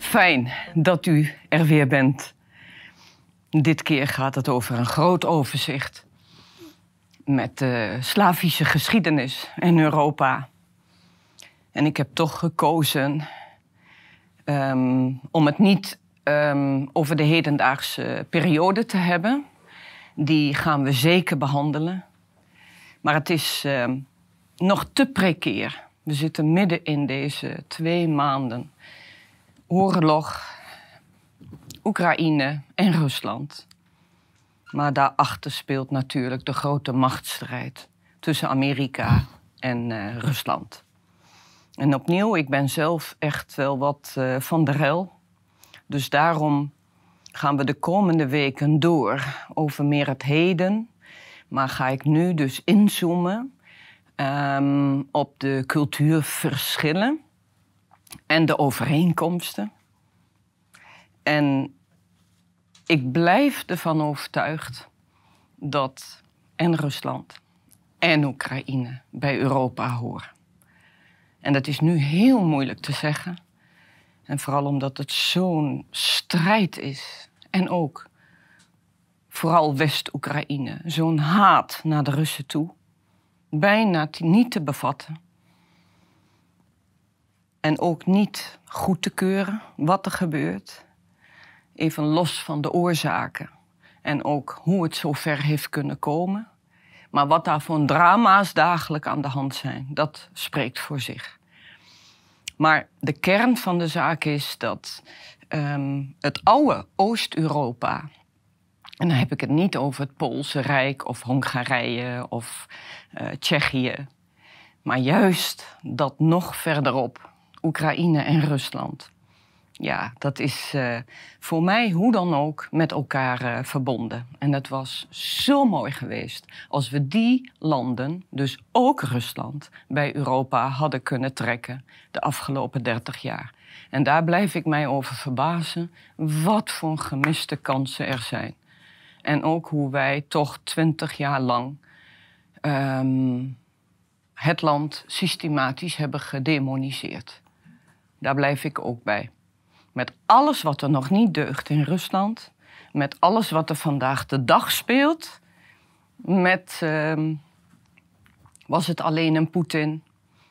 Fijn dat u er weer bent. Dit keer gaat het over een groot overzicht met de Slavische geschiedenis in Europa. En ik heb toch gekozen ehm, om het niet ehm, over de hedendaagse periode te hebben. Die gaan we zeker behandelen. Maar het is ehm, nog te precair. We zitten midden in deze twee maanden oorlog, Oekraïne en Rusland. Maar daarachter speelt natuurlijk de grote machtsstrijd tussen Amerika en uh, Rusland. En opnieuw, ik ben zelf echt wel wat uh, van de rel. Dus daarom gaan we de komende weken door over meer het heden. Maar ga ik nu dus inzoomen um, op de cultuurverschillen en de overeenkomsten. En ik blijf ervan overtuigd dat en Rusland en Oekraïne bij Europa horen. En dat is nu heel moeilijk te zeggen. En vooral omdat het zo'n strijd is. En ook vooral West-Oekraïne. Zo'n haat naar de Russen toe. Bijna niet te bevatten. En ook niet goed te keuren wat er gebeurt. Even los van de oorzaken. En ook hoe het zover heeft kunnen komen. Maar wat daar voor drama's dagelijks aan de hand zijn, dat spreekt voor zich. Maar de kern van de zaak is dat um, het oude Oost-Europa, en dan heb ik het niet over het Poolse Rijk of Hongarije of uh, Tsjechië, maar juist dat nog verderop, Oekraïne en Rusland ja, dat is uh, voor mij hoe dan ook met elkaar uh, verbonden. En het was zo mooi geweest als we die landen, dus ook Rusland, bij Europa hadden kunnen trekken de afgelopen 30 jaar. En daar blijf ik mij over verbazen wat voor gemiste kansen er zijn. En ook hoe wij toch 20 jaar lang um, het land systematisch hebben gedemoniseerd. Daar blijf ik ook bij. Met alles wat er nog niet deugt in Rusland. Met alles wat er vandaag de dag speelt. Met. Uh, was het alleen een Poetin?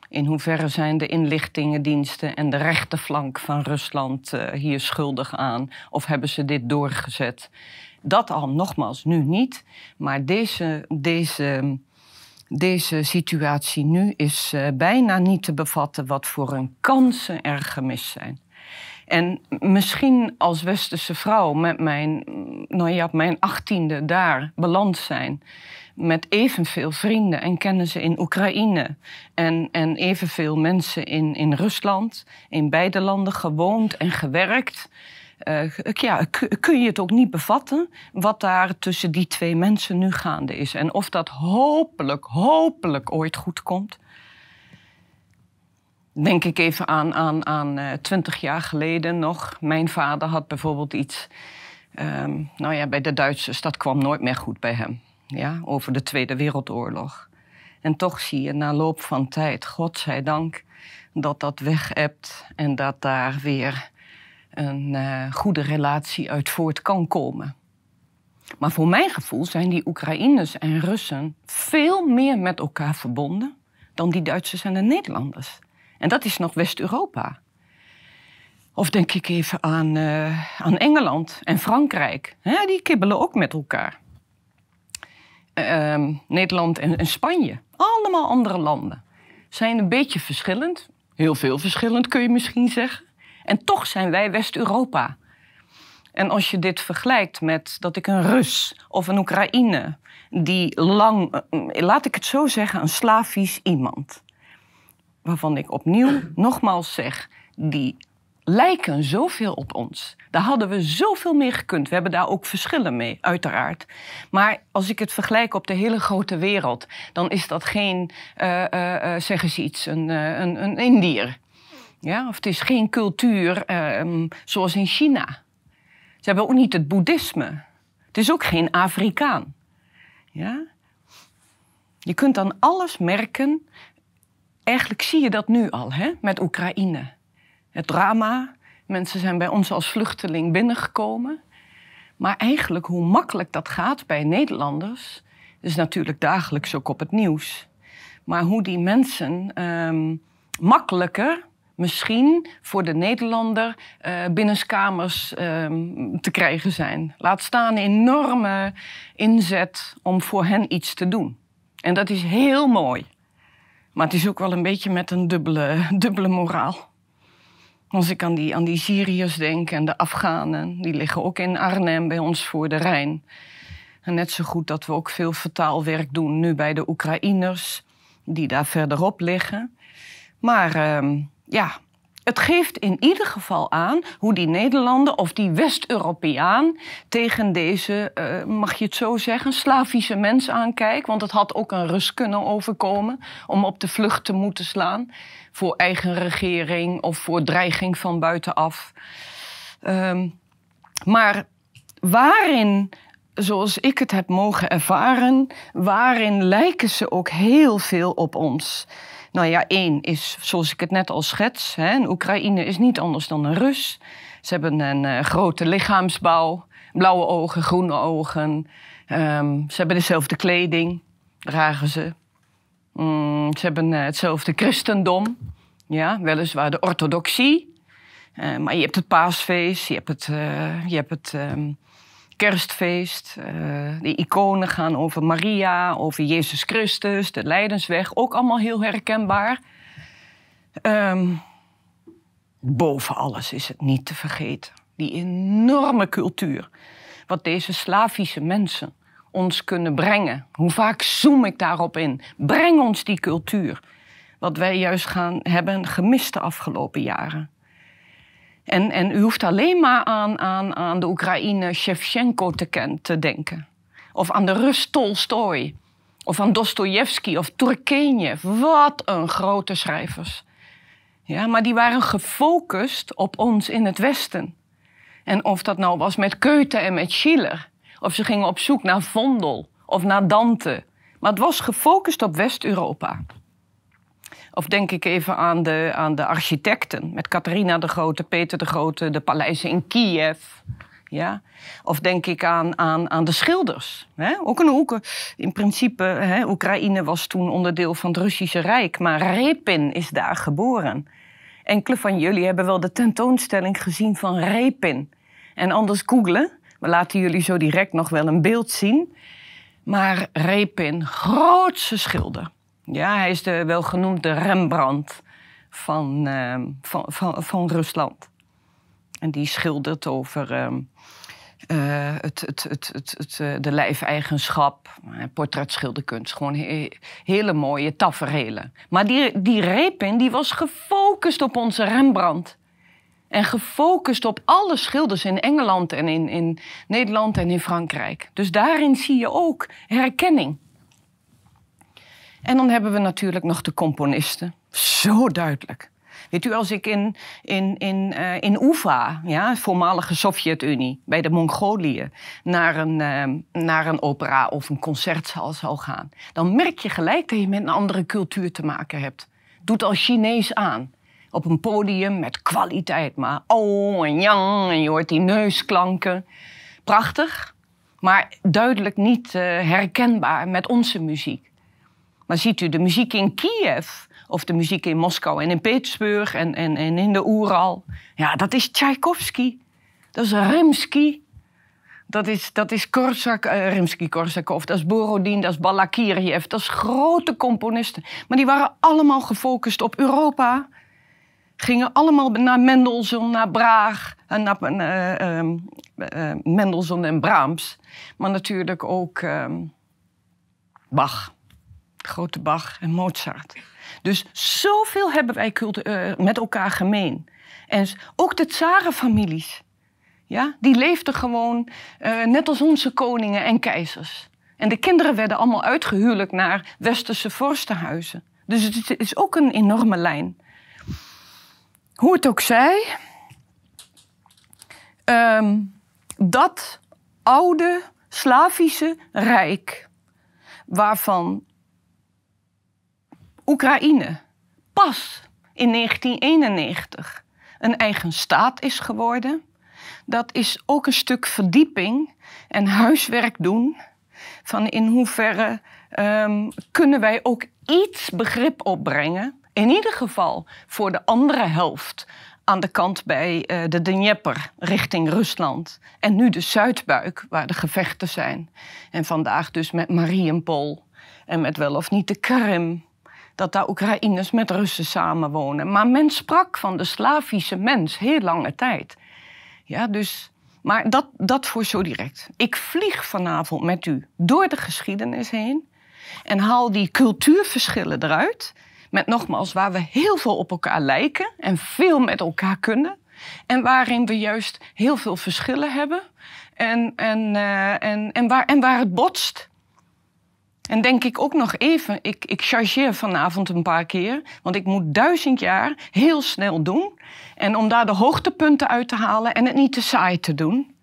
In hoeverre zijn de inlichtingendiensten en de rechterflank van Rusland uh, hier schuldig aan? Of hebben ze dit doorgezet? Dat al nogmaals nu niet. Maar deze, deze, deze situatie nu is uh, bijna niet te bevatten wat voor een kansen er gemist zijn. En misschien als westerse vrouw met mijn, nou ja, mijn achttiende daar beland zijn. Met evenveel vrienden en kennissen in Oekraïne. En, en evenveel mensen in, in Rusland. In beide landen gewoond en gewerkt. Uh, ja, kun je het ook niet bevatten wat daar tussen die twee mensen nu gaande is. En of dat hopelijk, hopelijk ooit goed komt denk ik even aan, aan, aan uh, 20 jaar geleden nog. Mijn vader had bijvoorbeeld iets. Um, nou ja, bij de Duitsers, dat kwam nooit meer goed bij hem. Ja, over de Tweede Wereldoorlog. En toch zie je na loop van tijd, godzijdank, dat dat weg hebt en dat daar weer een uh, goede relatie uit voort kan komen. Maar voor mijn gevoel zijn die Oekraïners en Russen veel meer met elkaar verbonden dan die Duitsers en de Nederlanders. En dat is nog West-Europa. Of denk ik even aan, uh, aan Engeland en Frankrijk. Die kibbelen ook met elkaar. Uh, Nederland en, Spanje. Allemaal andere landen. Zijn een beetje verschillend. Heel veel verschillend kun je misschien zeggen. En toch zijn wij West-Europa. En als je dit vergelijkt met dat ik een Rus of een Oekraïne, die lang, eh, laat ik het zo zeggen, een Slavisch iemand waarvan ik opnieuw nogmaals zeg, die lijken zoveel op ons. Daar hadden we zoveel meer gekund. We hebben daar ook verschillen mee, uiteraard. Maar als ik het vergelijk op de hele grote wereld, dan is dat geen, uh, uh, uh, zeggen ze iets, een, een, een Indiër. Ja? Of het is geen cultuur ehm, zoals in China. Ze hebben ook niet het boeddhisme. Het is ook geen Afrikaan. Ja? Je kunt dan alles merken eigenlijk zie je dat nu al hè, met Oekraïne. Het drama, Mensen zijn bij ons als vluchteling binnengekomen. Maar eigenlijk hoe makkelijk dat gaat bij Nederlanders, is natuurlijk dagelijks ook op het nieuws. Maar hoe die mensen ehm, makkelijker misschien voor de Nederlander uh, binnenskamers um, te krijgen zijn. Laat staan enorme inzet om voor hen iets te doen. En dat is heel mooi. Maar het is ook wel een beetje met een dubbele, dubbele moraal. Als ik aan die, aan die Syriërs denk en de Afghanen, die liggen ook in Arnhem bij ons voor de Rijn. En net zo goed dat we ook veel vertaalwerk doen nu bij de Oekraïners, die daar verderop liggen. Maar uh, ja, het geeft in ieder geval aan hoe die Nederlander of die West-Europeaan tegen deze, uh, mag je het zo zeggen, Slavische mens aankijkt. Want het had ook een rust kunnen overkomen om op de vlucht te moeten slaan voor eigen regering of voor dreiging van buitenaf. Um, maar waarin, zoals ik het heb mogen ervaren, waarin lijken ze ook heel veel op ons? Nou ja, één is, zoals ik het net al schets, hè, Oekraïne is niet anders dan een Rus. Ze hebben een uh, grote lichaamsbouw, blauwe ogen, groene ogen. Um, ze hebben dezelfde kleding, dragen ze. Mm, ze hebben uh, hetzelfde christendom, ja, weliswaar de orthodoxie. Uh, maar je hebt het paasfeest, je hebt het, je hebt het um, kerstfeest. Uh, de iconen gaan over Maria, over Jezus Christus, de Leidensweg. Ook allemaal heel herkenbaar. Um, boven alles is het niet te vergeten. Die enorme cultuur. Wat deze Slavische mensen ons kunnen brengen. Hoe vaak zoom ik daarop in? Breng ons die cultuur. Wat wij juist gaan hebben gemist de afgelopen jaren. En, en u hoeft alleen maar aan, aan, aan de Oekraïne Shevchenko te, te denken. Of aan de Rus Tolstoy. Of aan Dostoevsky of Turgenev. Wat een grote schrijvers. Ja, maar die waren gefocust op ons in het Westen. En of dat nou was met Goethe en met Schiller. Of ze gingen op zoek naar Vondel of naar Dante. Maar het was gefocust op West-Europa. Of denk ik even aan de, aan de architecten. Met Catharina de Grote, Peter de Grote, de paleizen in Kiev. Ja? Of denk ik aan, aan, aan de schilders. Hè? Ook een hoeken. In principe, hè, Oekraïne was toen onderdeel van het Russische Rijk. Maar Repin is daar geboren. Enkele van jullie hebben wel de tentoonstelling gezien van Repin. En anders googlen. We laten jullie zo direct nog wel een beeld zien. Maar Repin, grootse schilder. Ja, hij is de welgenoemde Rembrandt van, uh, van, van, van, Rusland. En die schildert over uh, uh, het, het, het, het, het, eh, de lijfeigenschap, portretschilderkunst. Gewoon he hele mooie taferelen. Maar die, die Repin die was gefocust op onze Rembrandt. En gefocust op alle schilders in Engeland en in, in Nederland en in Frankrijk. Dus daarin zie je ook herkenning. En dan hebben we natuurlijk nog de componisten. Zo duidelijk. Weet u, als ik in, in, in, uh, in Ufa, ja, voormalige Sovjet-Unie, bij de Mongolië, naar een, uh, naar een opera of een concertzaal zou gaan, dan merk je gelijk dat je met een andere cultuur te maken hebt. Doet al Chinees aan. Op een podium met kwaliteit, maar oh en yang, en je hoort die neusklanken. Prachtig, maar duidelijk niet uh, herkenbaar met onze muziek. Maar ziet u de muziek in Kiev of de muziek in Moskou en in Petersburg en, en, en in de Oeral. Ja, dat is Tchaikovsky. Dat is Rimsky. Dat is, dat is Korsak, uh, Rimsky-Korsakov, dat is Borodin, dat is Balakiriev. Dat is grote componisten. Maar die waren allemaal gefocust op Europa. Gingen allemaal naar Mendelssohn, naar Braag, en naar uh, Mendelssohn en Brahms. Maar natuurlijk ook ehm, Bach grote Bach en Mozart. Dus zoveel hebben wij uh, met elkaar gemeen. En ook de tsarenfamilies. Ja, die leefden gewoon uh, net als onze koningen en keizers. En de kinderen werden allemaal uitgehuwelijk naar westerse vorstenhuizen. Dus het is ook een enorme lijn. Hoe het ook zij, um, dat oude Slavische rijk, waarvan Oekraïne pas in 1991 een eigen staat is geworden. Dat is ook een stuk verdieping en huiswerk doen. Van in hoeverre um, kunnen wij ook iets begrip opbrengen. In ieder geval voor de andere helft aan de kant bij uh, de Dnieper richting Rusland. En nu de Zuidbuik, waar de gevechten zijn. En vandaag dus met Mariupol en met wel of niet de Krim. Dat daar Oekraïners met Russen samenwonen. Maar men sprak van de Slavische mens heel lange tijd. Ja, dus, maar dat, dat voor zo direct. Ik vlieg vanavond met u door de geschiedenis heen. En haal die cultuurverschillen eruit. Met nogmaals, waar we heel veel op elkaar lijken en veel met elkaar kunnen. En waarin we juist heel veel verschillen hebben. En, en, uh, en, en, waar, en waar het botst. En denk ik ook nog even, ik, ik chargeer vanavond een paar keer, want ik moet duizend jaar heel snel doen. En om daar de hoogtepunten uit te halen en het niet te saai te doen.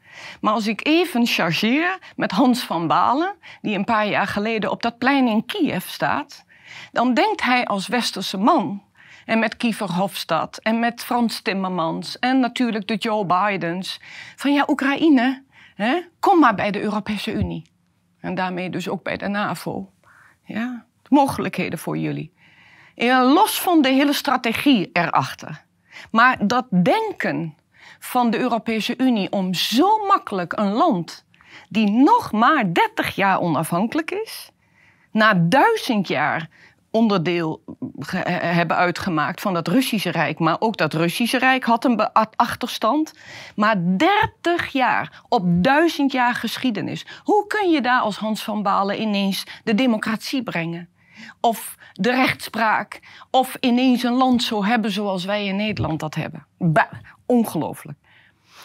Maar als ik even chargeer met Hans van Balen, die een paar jaar geleden op dat plein in Kiev staat, dan denkt hij als westerse man. En met Kiefer Hofstad en met Frans Timmermans en natuurlijk de Joe Bidens. Van ja, Oekraïne, hè, kom maar bij de Europese Unie. En daarmee dus ook bij de NAVO. Ja, mogelijkheden voor jullie. En los van de hele strategie erachter. Maar dat denken van de Europese Unie om zo makkelijk een land die nog maar 30 jaar onafhankelijk is, na duizend jaar onderdeel hebben uitgemaakt van dat Russische Rijk. Maar ook dat Russische Rijk had een achterstand. Maar 30 jaar op duizend jaar geschiedenis. Hoe kun je daar als Hans van Balen ineens de democratie brengen? Of de rechtspraak? Of ineens een land zo hebben zoals wij in Nederland dat hebben? Ongelooflijk.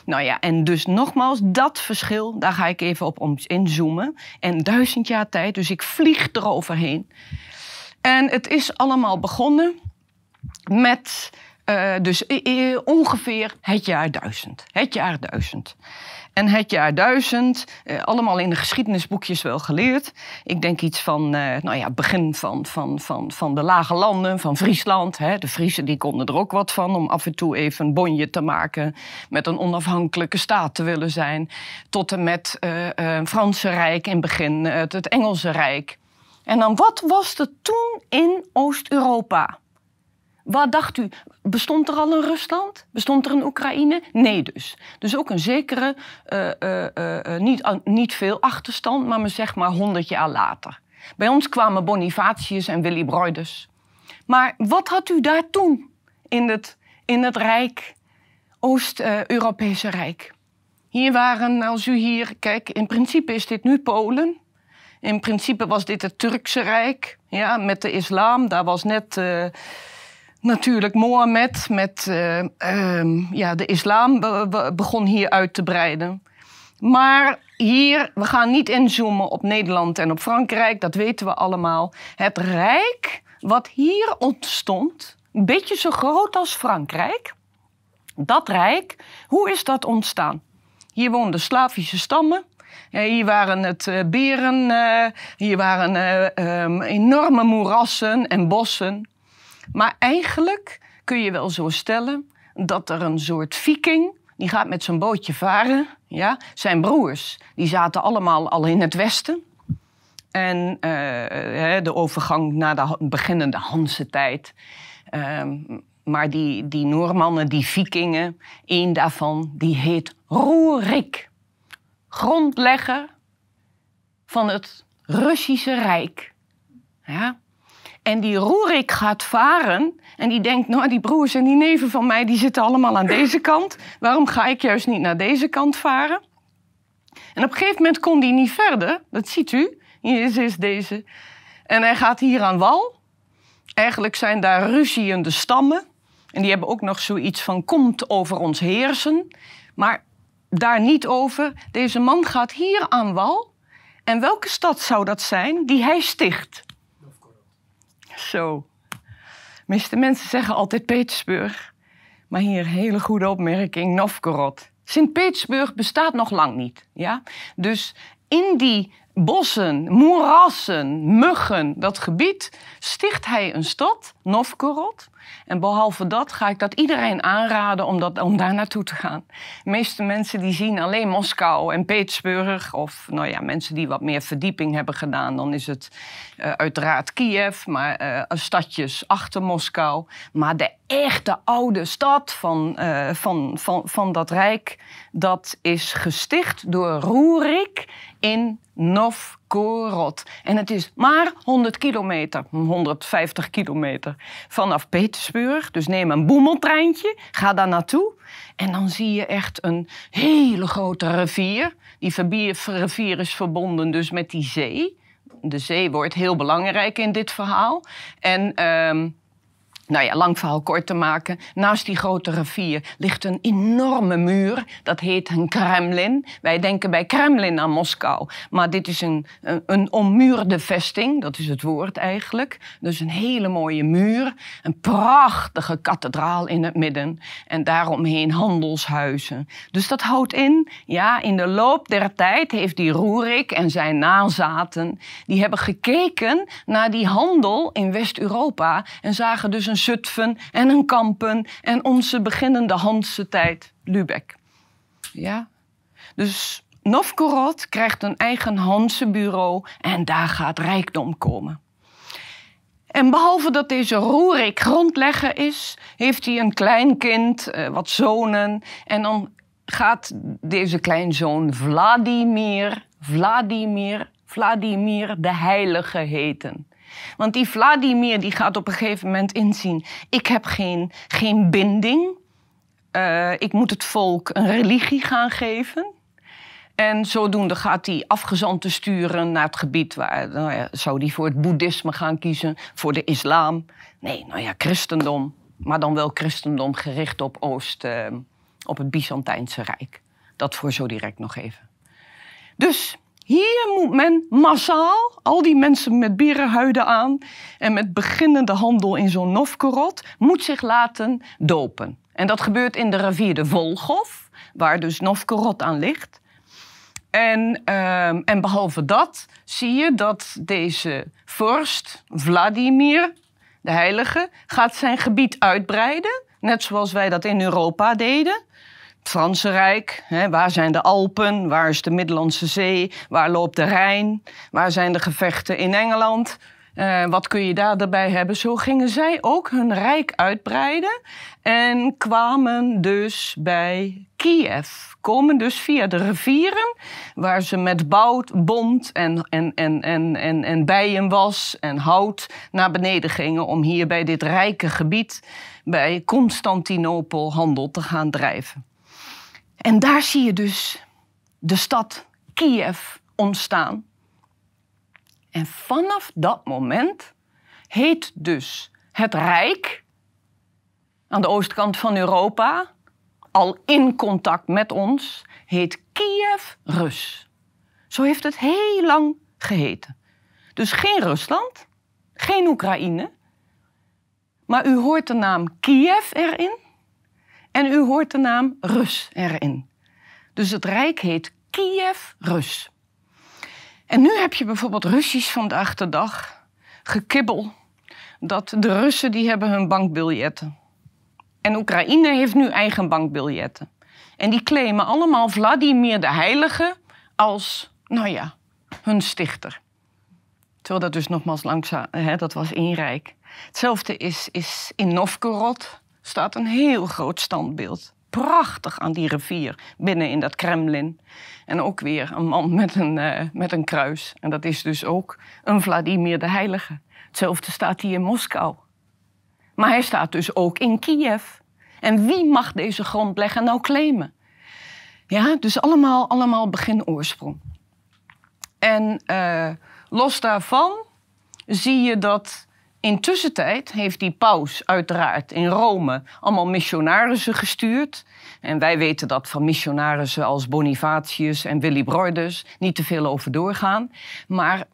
Nou ja, en dus nogmaals, dat verschil, daar ga ik even op inzoomen. En duizend jaar tijd, dus ik vlieg eroverheen. En het is allemaal begonnen met uh, dus ongeveer het jaar duizend. Het jaar duizend. En het jaar duizend, uh, allemaal in de geschiedenisboekjes wel geleerd. Ik denk iets van, uh, nou ja, begin van, van, van, van de lage landen, van Friesland. Hè. De Friesen die konden er ook wat van om af en toe even een bonje te maken. Met een onafhankelijke staat te willen zijn. Tot en met het Franse Rijk in begin, het Engelse Rijk. En dan wat was er toen in Oost-Europa? Wat dacht u? Bestond er al een Rusland? Bestond er een Oekraïne? Nee dus. Dus ook een zekere, uh, uh, uh, niet, niet veel achterstand, maar zeg maar 100 jaar later. Bij ons kwamen Bonifatius en Willy Broiders. Maar wat had u daar toen in het, in het Rijk, Oost-Europese Rijk? Hier waren, als u hier, kijk, in principe is dit nu Polen. In principe was dit het Turkse Rijk, ja, met de islam. Daar was net uh, natuurlijk Mohammed met uh, uh, ja, de islam be begon hier uit te breiden. Maar hier, we gaan niet inzoomen op Nederland en op Frankrijk, dat weten we allemaal. Het Rijk wat hier ontstond, een beetje zo groot als Frankrijk, dat Rijk, hoe is dat ontstaan? Hier woonden Slavische stammen, hier waren het uh, beren, uh, hier waren um, enorme moerassen en bossen. Maar eigenlijk kun je wel zo stellen dat er een soort viking, die gaat met zijn bootje varen. Ja? Zijn broers, die zaten allemaal al in het westen. En de overgang naar de beginnende Hanse tijd. Um, maar die, die Noormannen, die vikingen, één daarvan, die heet Roerik grondlegger van het Russische Rijk. Ja? En die Roerik gaat varen en die denkt, nou die broers en die neven van mij, die zitten allemaal aan deze kant. Waarom ga ik juist niet naar deze kant varen? En op een gegeven moment kon die niet verder, dat ziet u. Hier is deze. En hij gaat hier aan wal. Eigenlijk zijn daar ruziende stammen. En die hebben ook nog zoiets van komt over ons heersen. Maar daar niet over. Deze man gaat hier aan wal. En welke stad zou dat zijn die hij sticht? Zo. Meeste mensen zeggen altijd Petersburg. Maar hier hele goede opmerking, Novgorod. Sint-Petersburg bestaat nog lang niet. Ja? Dus in die bossen, moerassen, muggen, dat gebied, sticht hij een stad, Novgorod. En behalve dat ga ik dat iedereen aanraden om, dat, om daar naartoe te gaan. De meeste mensen die zien alleen Moskou en Petersburg. Of nou ja, mensen die wat meer verdieping hebben gedaan. Dan is het uh, uiteraard Kiev, maar uh, stadjes achter Moskou. Maar de echte oude stad van, uh, van, van, van dat rijk, dat is gesticht door Rurik in Novgorod. En het is maar 100 kilometer, 150 kilometer vanaf Petersburg. Dus neem een boemeltreintje, ga daar naartoe. En dan zie je echt een hele grote rivier. Die rivier is verbonden dus met die zee. De zee wordt heel belangrijk in dit verhaal. En... Um, nou ja, lang verhaal kort te maken. Naast die grote rivier ligt een enorme muur. Dat heet een Kremlin. Wij denken bij Kremlin aan Moskou. Maar dit is een, een, ommuurde vesting. Dat is het woord eigenlijk. Dus een hele mooie muur. Een prachtige kathedraal in het midden. En daaromheen handelshuizen. Dus dat houdt in, ja, in de loop der tijd heeft die Roerik en zijn nazaten... die hebben gekeken naar die handel in West-Europa... en zagen dus een Zutphen en een Kampen en onze beginnende Hanse tijd, Lübeck. Ja? Dus Novgorod krijgt een eigen Hanse bureau en daar gaat rijkdom komen. En behalve dat deze Roerik grondlegger is, heeft hij een kleinkind, uh, wat zonen. En dan gaat deze kleinzoon Vladimir, Vladimir, Vladimir de Heilige heten. Want die Vladimir die gaat op een gegeven moment inzien: ik heb geen, geen binding. Uh, ik moet het volk een religie gaan geven. En zodoende gaat hij afgezanten sturen naar het gebied waar nou ja, zou hij voor het boeddhisme gaan kiezen, voor de islam. Nee, nou ja, christendom. Maar dan wel christendom gericht op Oost, uh, op het Byzantijnse Rijk. Dat voor zo direct nog even. Dus hier moet men massaal, al die mensen met bierenhuiden aan en met beginnende handel in zo'n Novgorod, moet zich laten dopen. En dat gebeurt in de rivier de Volgov, waar dus Novgorod aan ligt. En, uh, en behalve dat zie je dat deze vorst, Vladimir, de heilige, gaat zijn gebied uitbreiden. Net zoals wij dat in Europa deden. Franse Rijk, hè, waar zijn de Alpen, waar is de Middellandse Zee, waar loopt de Rijn, waar zijn de gevechten in Engeland. Uh, wat kun je daar daarbij hebben? Zo gingen zij ook hun rijk uitbreiden en kwamen dus bij Kiev. Komen dus via de rivieren, waar ze met bout, bont en, en, en, en, en, en bijenwas en hout naar beneden gingen om hier bij dit rijke gebied, bij Constantinopel, handel te gaan drijven. En daar zie je dus de stad Kiev ontstaan. En vanaf dat moment heet dus het Rijk aan de oostkant van Europa, al in contact met ons, heet Kiev Rus. Zo heeft het heel lang geheten. Dus geen Rusland, geen Oekraïne, maar u hoort de naam Kiev erin en u hoort de naam Rus erin. Dus het rijk heet Kiev-Rus. En nu heb je bijvoorbeeld Russisch vandaag de dag gekibbel dat de Russen die hebben hun bankbiljetten. En Oekraïne heeft nu eigen bankbiljetten. En die claimen allemaal Vladimir de Heilige als, nou ja, hun stichter. Terwijl dat dus nogmaals langzaam, hè, dat was één rijk. Hetzelfde is, is in Novgorod staat een heel groot standbeeld. Prachtig aan die rivier, binnen in dat Kremlin. En ook weer een man met een, uh, met een kruis. En dat is dus ook een Vladimir de Heilige. Hetzelfde staat hij in Moskou. Maar hij staat dus ook in Kiev. En wie mag deze grondlegger nou claimen? Ja, dus allemaal, allemaal begin oorsprong. En uh, los daarvan zie je dat Intussen tijd heeft die paus uiteraard in Rome allemaal missionarissen gestuurd. En wij weten dat van missionarissen als Bonifatius en Willy Broidus niet te veel over doorgaan. Maar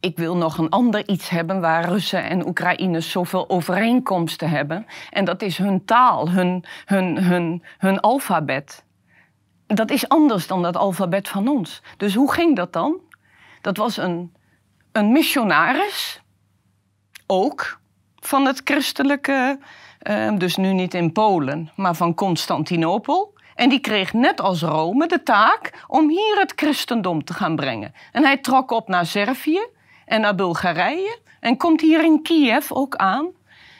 ik wil nog een ander iets hebben waar Russen en Oekraïners zoveel overeenkomsten hebben. En dat is hun taal, hun, hun, hun, hun alfabet. Dat is anders dan dat alfabet van ons. Dus hoe ging dat dan? Dat was een, een missionaris, ook van het christelijke, uh, dus nu niet in Polen, maar van Constantinopel. En die kreeg net als Rome de taak om hier het christendom te gaan brengen. En hij trok op naar Servië en naar Bulgarije en komt hier in Kiev ook aan.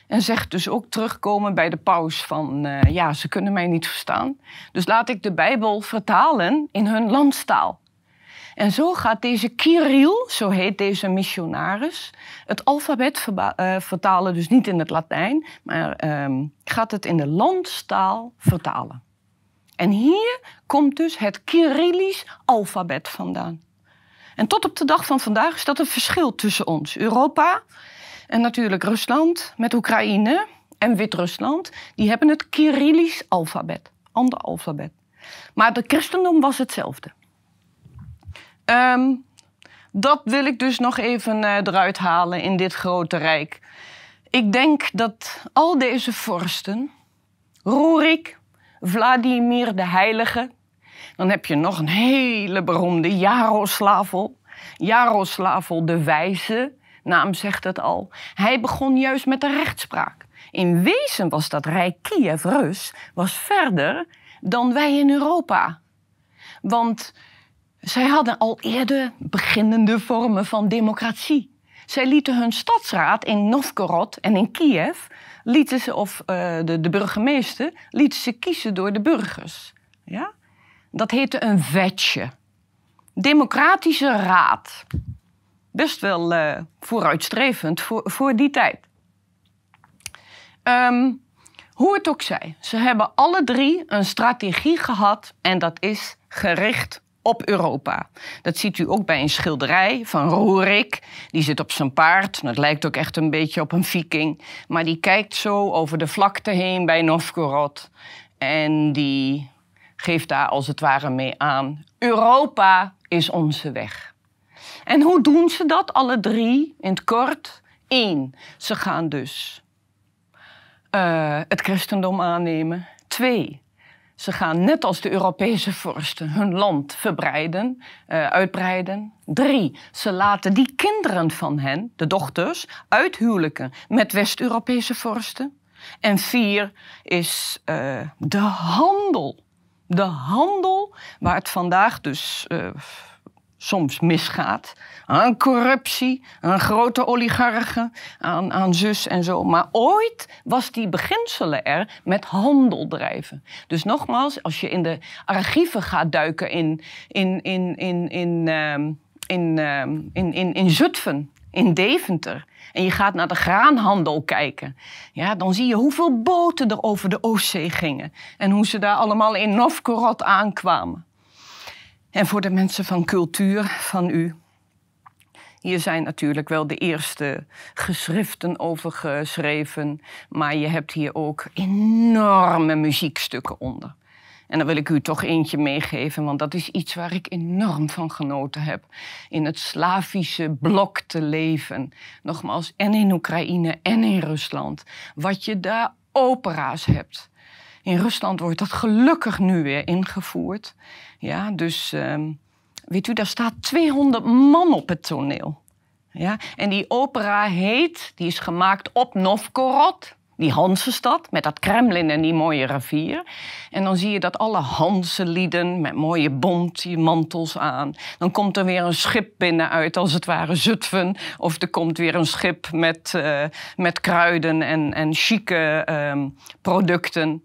En zegt dus ook terugkomen bij de paus van, uh, ja, ze kunnen mij niet verstaan. Dus laat ik de Bijbel vertalen in hun landstaal. En zo gaat deze Kirill, zo heet deze missionaris, het alfabet uh, vertalen, dus niet in het Latijn, maar uh, gaat het in de landstaal vertalen. En hier komt dus het Kyrillisch alfabet vandaan. En tot op de dag van vandaag is dat een verschil tussen ons, Europa en natuurlijk Rusland met Oekraïne en Wit-Rusland. Die hebben het Kyrillisch alfabet, ander alfabet. Maar de christendom was hetzelfde. Um, dat wil ik dus nog even uh, eruit halen in dit grote rijk. Ik denk dat al deze vorsten, Rurik, Vladimir de Heilige. Dan heb je nog een hele beroemde Jaroslavel. Jaroslavel de Wijze, naam zegt het al. Hij begon juist met de rechtspraak. In wezen was dat Rijk Kiev-Rus was verder dan wij in Europa. Want zij hadden al eerder beginnende vormen van democratie. Zij lieten hun stadsraad in Novgorod en in Kiev lieten ze, of uh, de, de burgemeester, lieten ze kiezen door de burgers. Ja? Dat heette een vetje. Democratische raad. Best wel uh, vooruitstrevend voor, die tijd. Um, hoe het ook zij, ze hebben alle drie een strategie gehad en dat is gericht op Europa. Dat ziet u ook bij een schilderij van Roerik. Die zit op zijn paard. Dat lijkt ook echt een beetje op een viking. Maar die kijkt zo over de vlakte heen bij Novgorod. En die geeft daar als het ware mee aan. Europa is onze weg. En hoe doen ze dat, alle drie, in het kort? Eén, ze gaan dus uh, het christendom aannemen. Twee, ze gaan net als de Europese vorsten hun land verbreiden, uh, uitbreiden. Drie, ze laten die kinderen van hen, de dochters, uithuwelijken met West-Europese vorsten. En vier is uh, de handel. De handel waar het vandaag dus uh, soms misgaat. Aan corruptie, aan grote oligarchen, aan, aan zus en zo. Maar ooit was die beginselen er met handel drijven. Dus nogmaals, als je in de archieven gaat duiken in, in, in, in, in, in, um, in, in, in Zutphen, in Deventer. En je gaat naar de graanhandel kijken. Ja, dan zie je hoeveel boten er over de Oostzee gingen. En hoe ze daar allemaal in Novgorod aankwamen. En voor de mensen van cultuur van u. Hier zijn natuurlijk wel de eerste geschriften over geschreven, maar je hebt hier ook enorme muziekstukken onder. En dan wil ik u toch eentje meegeven, want dat is iets waar ik enorm van genoten heb. In het Slavische blok te leven. Nogmaals, en in Oekraïne en in Rusland. Wat je daar opera's hebt. In Rusland wordt dat gelukkig nu weer ingevoerd. Ja, dus um, weet u, daar staat 200 man op het toneel. Ja, en die opera heet, die is gemaakt op Novgorod, die Hansenstad, met dat Kremlin en die mooie rivier. En dan zie je dat alle Hansenlieden met mooie bontmantels aan. Dan komt er weer een schip binnenuit, als het ware Zutphen. Of er komt weer een schip met, uh, met kruiden en, en chique um, producten.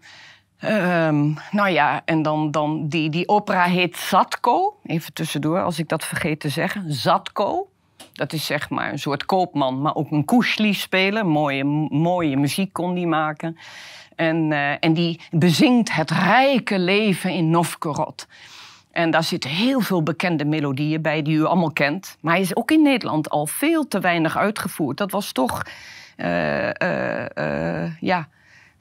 Um, nou ja, en dan, dan die, die opera heet Zatko. Even tussendoor, als ik dat vergeet te zeggen. Zatko. Dat is zeg maar een soort koopman, maar ook een kushli spelen. Mooie, mooie muziek kon die maken. En, uh, en die bezingt het rijke leven in Novgorod. En daar zitten heel veel bekende melodieën bij die u allemaal kent. Maar hij is ook in Nederland al veel te weinig uitgevoerd. Dat was toch, uh, ja,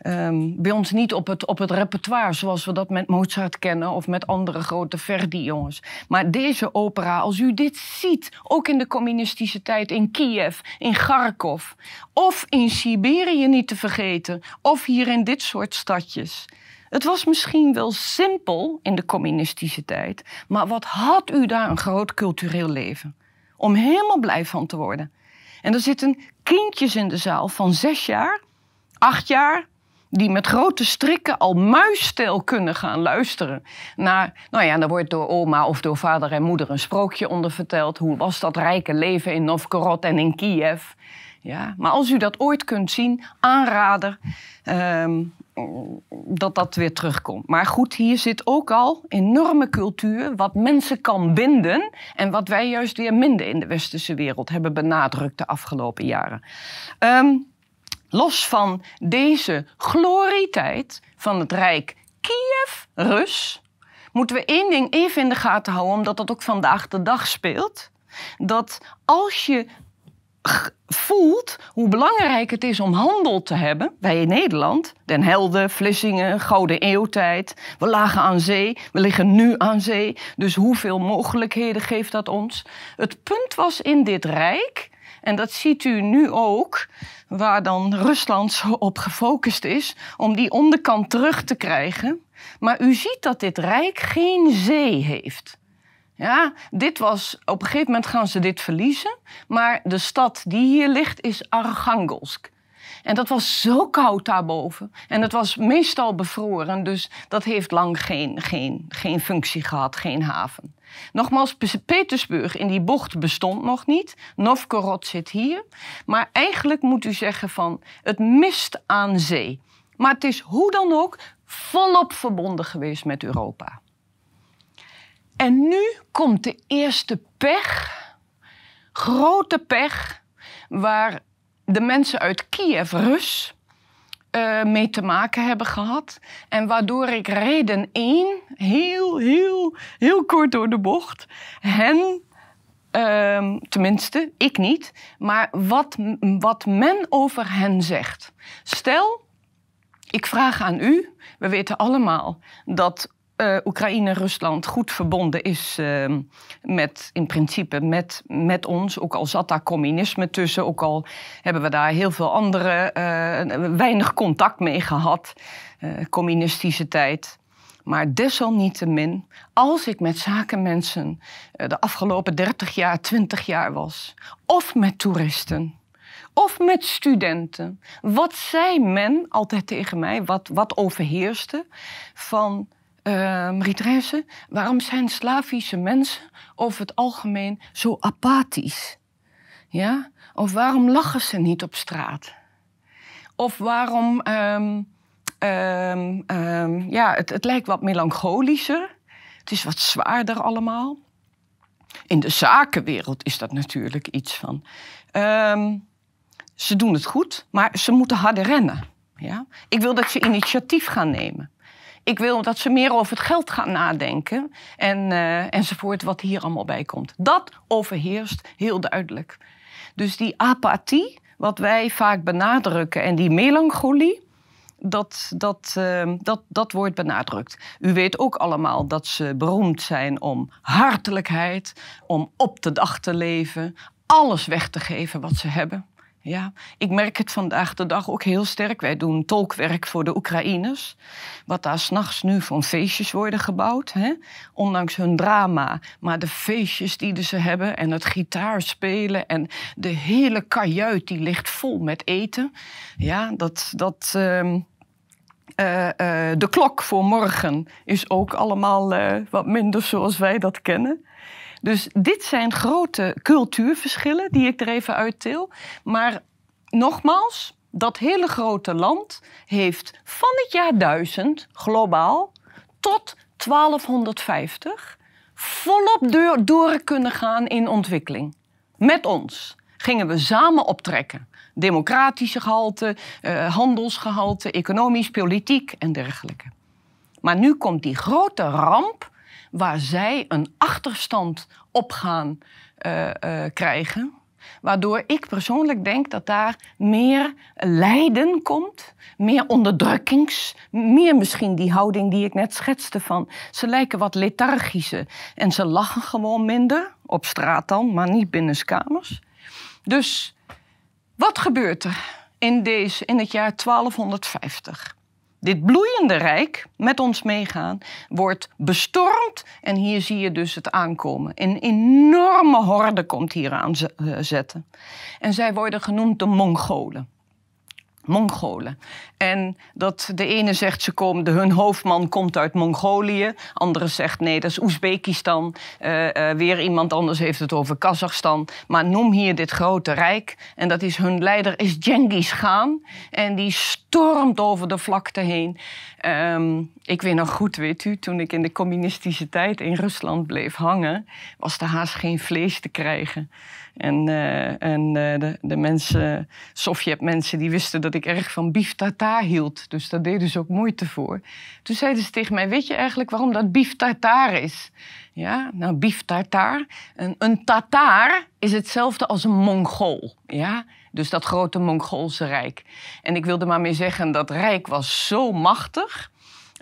Um, bij ons niet op het, op het repertoire zoals we dat met Mozart kennen of met andere grote Verdi-jongens. Maar deze opera, als u dit ziet, ook in de communistische tijd in Kiev, in Kharkov of in Siberië niet te vergeten, of hier in dit soort stadjes. Het was misschien wel simpel in de communistische tijd, maar wat had u daar een groot cultureel leven? om helemaal blij van te worden. En er zitten kindjes in de zaal van zes jaar, acht jaar, die met grote strikken al muisstil kunnen gaan luisteren naar, nou ja, dan wordt door oma of door vader en moeder een sprookje onder verteld. Hoe was dat rijke leven in Novgorod en in Kiev? Ja, maar als u dat ooit kunt zien, aanrader ehm, dat dat weer terugkomt. Maar goed, hier zit ook al enorme cultuur, wat mensen kan binden en wat wij juist weer minder in de westerse wereld hebben benadrukt de afgelopen jaren. Um, los van deze glorietijd van het Rijk Kiev-Rus, moeten we één ding even in de gaten houden, omdat dat ook vandaag de dag speelt. Dat als je voelt hoe belangrijk het is om handel te hebben. Wij in Nederland, Den Helder, Vlissingen, Gouden Eeuwtijd. We lagen aan zee, we liggen nu aan zee. Dus hoeveel mogelijkheden geeft dat ons? Het punt was in dit rijk, en dat ziet u nu ook, waar dan Rusland op gefocust is, om die onderkant terug te krijgen. Maar u ziet dat dit rijk geen zee heeft. Ja, dit was, op een gegeven moment gaan ze dit verliezen. Maar de stad die hier ligt is Archangelsk. En dat was zo koud daarboven. En het was meestal bevroren, dus dat heeft lang geen, geen, geen functie gehad, geen haven. Nogmaals, Petersburg in die bocht bestond nog niet. Novgorod zit hier. Maar eigenlijk moet u zeggen van, het mist aan zee. Maar het is hoe dan ook volop verbonden geweest met Europa. En nu komt de eerste pech, grote pech, waar de mensen uit Kiev, Rus, uh, mee te maken hebben gehad. En waardoor ik reden één, heel, heel, heel kort door de bocht, hen, uh, tenminste, ik niet, maar wat, wat men over hen zegt. Stel, ik vraag aan u, we weten allemaal dat uh, Oekraïne Rusland goed verbonden is uh, met, in principe met, met ons. Ook al zat daar communisme tussen, ook al hebben we daar heel veel andere, uh, weinig contact mee gehad, communistische tijd. Maar desalniettemin, als ik met zakenmensen de afgelopen 30 jaar, 20 jaar was, of met toeristen, of met studenten, wat zei men altijd tegen mij, wat, wat overheerste van uh, waarom zijn Slavische mensen over het algemeen zo apathisch? Ja? Of waarom lachen ze niet op straat? Of waarom, um, um, ja, het, het lijkt wat melancholischer. Het is wat zwaarder allemaal. In de zakenwereld is dat natuurlijk iets van. ze doen het goed, maar ze moeten harder rennen. Ja? Ik wil dat ze initiatief gaan nemen. Ik wil dat ze meer over het geld gaan nadenken en, uh, enzovoort, wat hier allemaal bij komt. Dat overheerst heel duidelijk. Dus die apathie, wat wij vaak benadrukken, en die melancholie, dat, dat, uh, dat, dat wordt benadrukt. U weet ook allemaal dat ze beroemd zijn om hartelijkheid, om op de dag te leven, alles weg te geven wat ze hebben. Ja, ik merk het vandaag de dag ook heel sterk. Wij doen tolkwerk voor de Oekraïners. Wat daar s'nachts nu voor feestjes worden gebouwd. Hè? Ondanks hun drama. Maar de feestjes die ze hebben en het gitaarspelen. En de hele kajuit die ligt vol met eten. Ja, dat... dat uh, uh, de klok voor morgen is ook allemaal uh, wat minder zoals wij dat kennen. Dus dit zijn grote cultuurverschillen die ik er even uittil. Maar nogmaals, dat hele grote land heeft van het jaar 1000 globaal tot 1250 volop door, kunnen gaan in ontwikkeling. Met ons gingen we samen optrekken. Democratische gehalte, eh, handelsgehalte, economisch, politiek en dergelijke. Maar nu komt die grote ramp waar zij een achterstand op gaan uh, uh, krijgen. Waardoor ik persoonlijk denk dat daar meer lijden komt, meer onderdrukkings, meer misschien die houding die ik net schetste van ze lijken wat lethargische en ze lachen gewoon minder, op straat dan, maar niet binnenskamers. Dus wat gebeurt er in, deze, in het jaar 1250? Dit bloeiende rijk met ons meegaan, wordt bestormd. En hier zie je dus het aankomen. Een enorme horde komt hier aan eh, zetten. En zij worden genoemd de Mongolen. Mongolen. En dat de ene zegt ze komen, hun hoofdman komt uit Mongolië. Andere zegt nee, dat is Oezbekistan. Uh, weer iemand anders heeft het over Kazachstan. Maar noem hier dit grote rijk. En dat is hun leider is Genghis Khan. En die stormt over de vlakte heen. Um, ik weet nog goed, weet u, toen ik in de communistische tijd in Rusland bleef hangen, was er haast geen vlees te krijgen. En, uh, en uh, de, de mensen, Sovjet-mensen, die wisten dat ik erg van bief tartaar hield. Dus daar deden ze ook moeite voor. Toen zeiden ze tegen mij, weet je eigenlijk waarom dat bief tartaar is? Ja, nou, bief tartaar. Een, een Tataar is hetzelfde als een Mongool. Ja, dus dat grote Mongoolse rijk. En ik wilde maar mee zeggen, dat rijk was zo machtig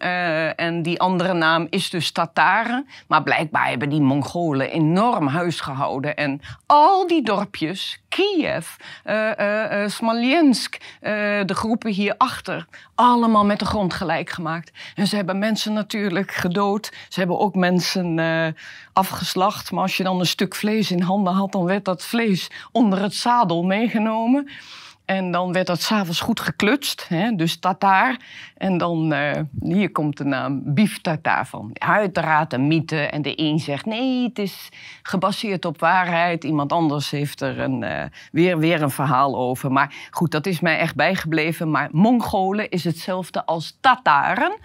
uh, en die andere naam is dus Tataren. Maar blijkbaar hebben die Mongolen enorm huis gehouden. En al die dorpjes, Kiev, uh, Smolensk, de groepen hierachter, allemaal met de grond gelijk gemaakt. En ze hebben mensen natuurlijk gedood. Ze hebben ook mensen afgeslacht. Maar als je dan een stuk vlees in handen had, dan werd dat vlees onder het zadel meegenomen. En dan werd dat s'avonds goed geklutst, hè, dus tataar. En dan, uh, hier komt de naam bief tataar van. Uiteraard een mythe. En de een zegt nee, het is gebaseerd op waarheid. Iemand anders heeft er een, uh, weer, weer een verhaal over. Maar goed, dat is mij echt bijgebleven. Maar Mongolen is hetzelfde als Tataren.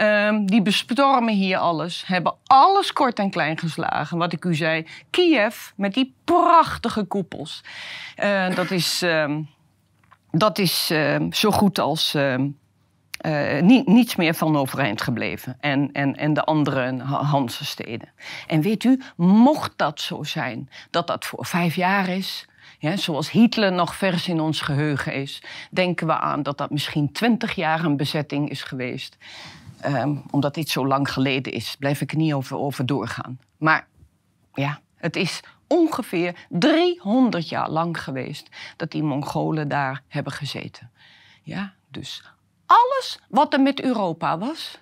Um, die bestormen hier alles, hebben alles kort en klein geslagen. Wat ik u zei, Kiev met die prachtige koepels. Uh, dat is... Um, dat is uh, zo goed als uh, uh, niets meer van overeind gebleven. En, en, en de andere Hansensteden. En weet u, mocht dat zo zijn, dat dat voor vijf jaar is. Ja, zoals Hitler nog vers in ons geheugen is, denken we aan dat dat misschien twintig jaar een bezetting is geweest. Um, omdat dit zo lang geleden is, blijf ik er niet over, over doorgaan. Maar ja, het is ongeveer 300 jaar lang geweest dat die Mongolen daar hebben gezeten. Ja, dus alles wat er met Europa was,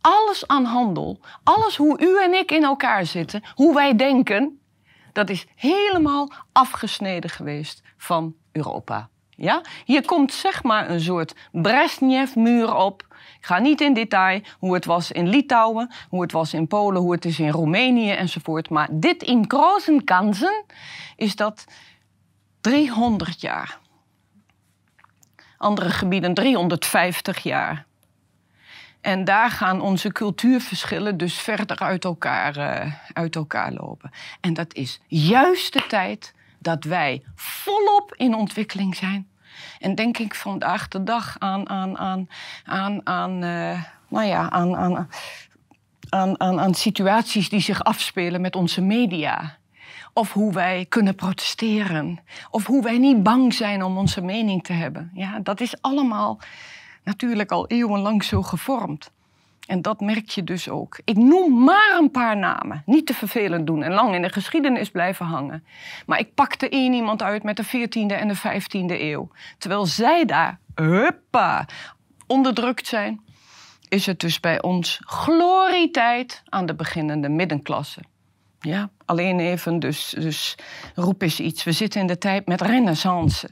alles aan handel, alles hoe u en ik in elkaar zitten, hoe wij denken, dat is helemaal afgesneden geweest van Europa. Ja? Hier komt zeg maar een soort Brezhnev-muur op ik ga niet in detail hoe het was in Litouwen, hoe het was in Polen, hoe het is in Roemenië enzovoort. Maar dit in grote kansen is dat 300 jaar. Andere gebieden 350 jaar. En daar gaan onze cultuurverschillen dus verder uit elkaar, uh, uit elkaar lopen. En dat is juist de tijd dat wij volop in ontwikkeling zijn. En denk ik vandaag de dag aan, aan, aan, aan, aan, uh, nou ja, aan, aan, aan, aan, aan situaties die zich afspelen met onze media. Of hoe wij kunnen protesteren. Of hoe wij niet bang zijn om onze mening te hebben. Ja, dat is allemaal natuurlijk al eeuwenlang zo gevormd. En dat merk je dus ook. Ik noem maar een paar namen. Niet te vervelend doen en lang in de geschiedenis blijven hangen. Maar ik pakte één iemand uit met de 14e en de 15e eeuw. Terwijl zij daar, huppa, onderdrukt zijn, is het dus bij ons glorietijd aan de beginnende middenklasse. Ja, alleen even, dus, dus roep eens iets. We zitten in de tijd met renaissance.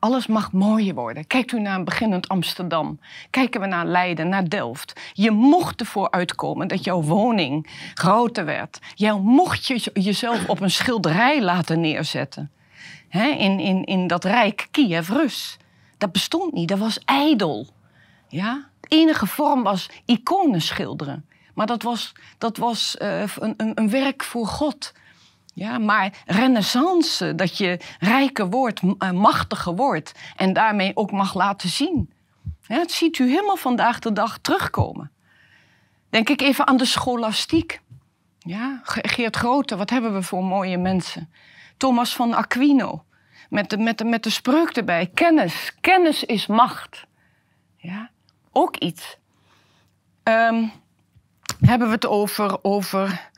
Alles mag mooier worden. Kijkt u naar een beginnend Amsterdam. Kijken we naar Leiden, naar Delft. Je mocht ervoor uitkomen dat jouw woning groter werd. Jij mocht je, jezelf op een schilderij laten neerzetten. in, in, in dat rijk Kiev-Rus. Dat bestond niet, dat was ijdel. Ja? De enige vorm was iconen schilderen. Maar dat was, dat was een, een, een werk voor God. Ja, maar renaissance, dat je rijker wordt, eh, machtiger wordt en daarmee ook mag laten zien. Ja, dat ziet u helemaal vandaag de dag terugkomen. Denk ik even aan de scholastiek. Ja, Geert Grote, wat hebben we voor mooie mensen. Thomas van Aquino, met de, met de, met de spreuk erbij. Kennis, kennis is macht. Ja, ook iets. Um, hebben we het over, over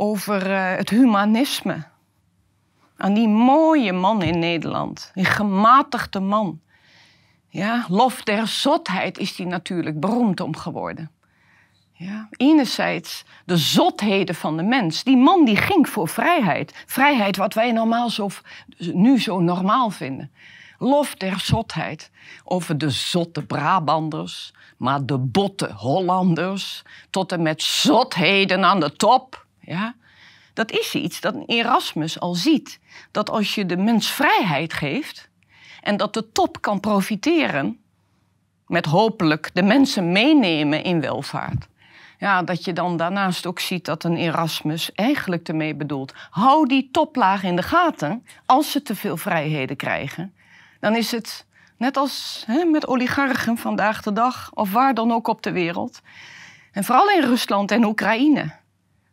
over uh, het humanisme. Aan die mooie man in Nederland, die gematigde man. Ja, lof der zotheid is die natuurlijk beroemd om geworden. Ja, enerzijds de zotheden van de mens. Die man die ging voor vrijheid. Vrijheid wat wij normaal zo, nu zo normaal vinden. Lof der zotheid. Over de zotte Brabanders, maar de botte Hollanders. Tot en met zotheden aan de top. Ja, dat is iets dat Erasmus al ziet. Dat als je de mens vrijheid geeft en dat de top kan profiteren, met hopelijk de mensen meenemen in welvaart. Ja, dat je dan daarnaast ook ziet dat een Erasmus eigenlijk ermee bedoelt. Hou die toplaag in de gaten als ze te veel vrijheden krijgen. Dan is het net als hè, met oligarchen vandaag de dag of waar dan ook op de wereld. En vooral in Rusland en Oekraïne.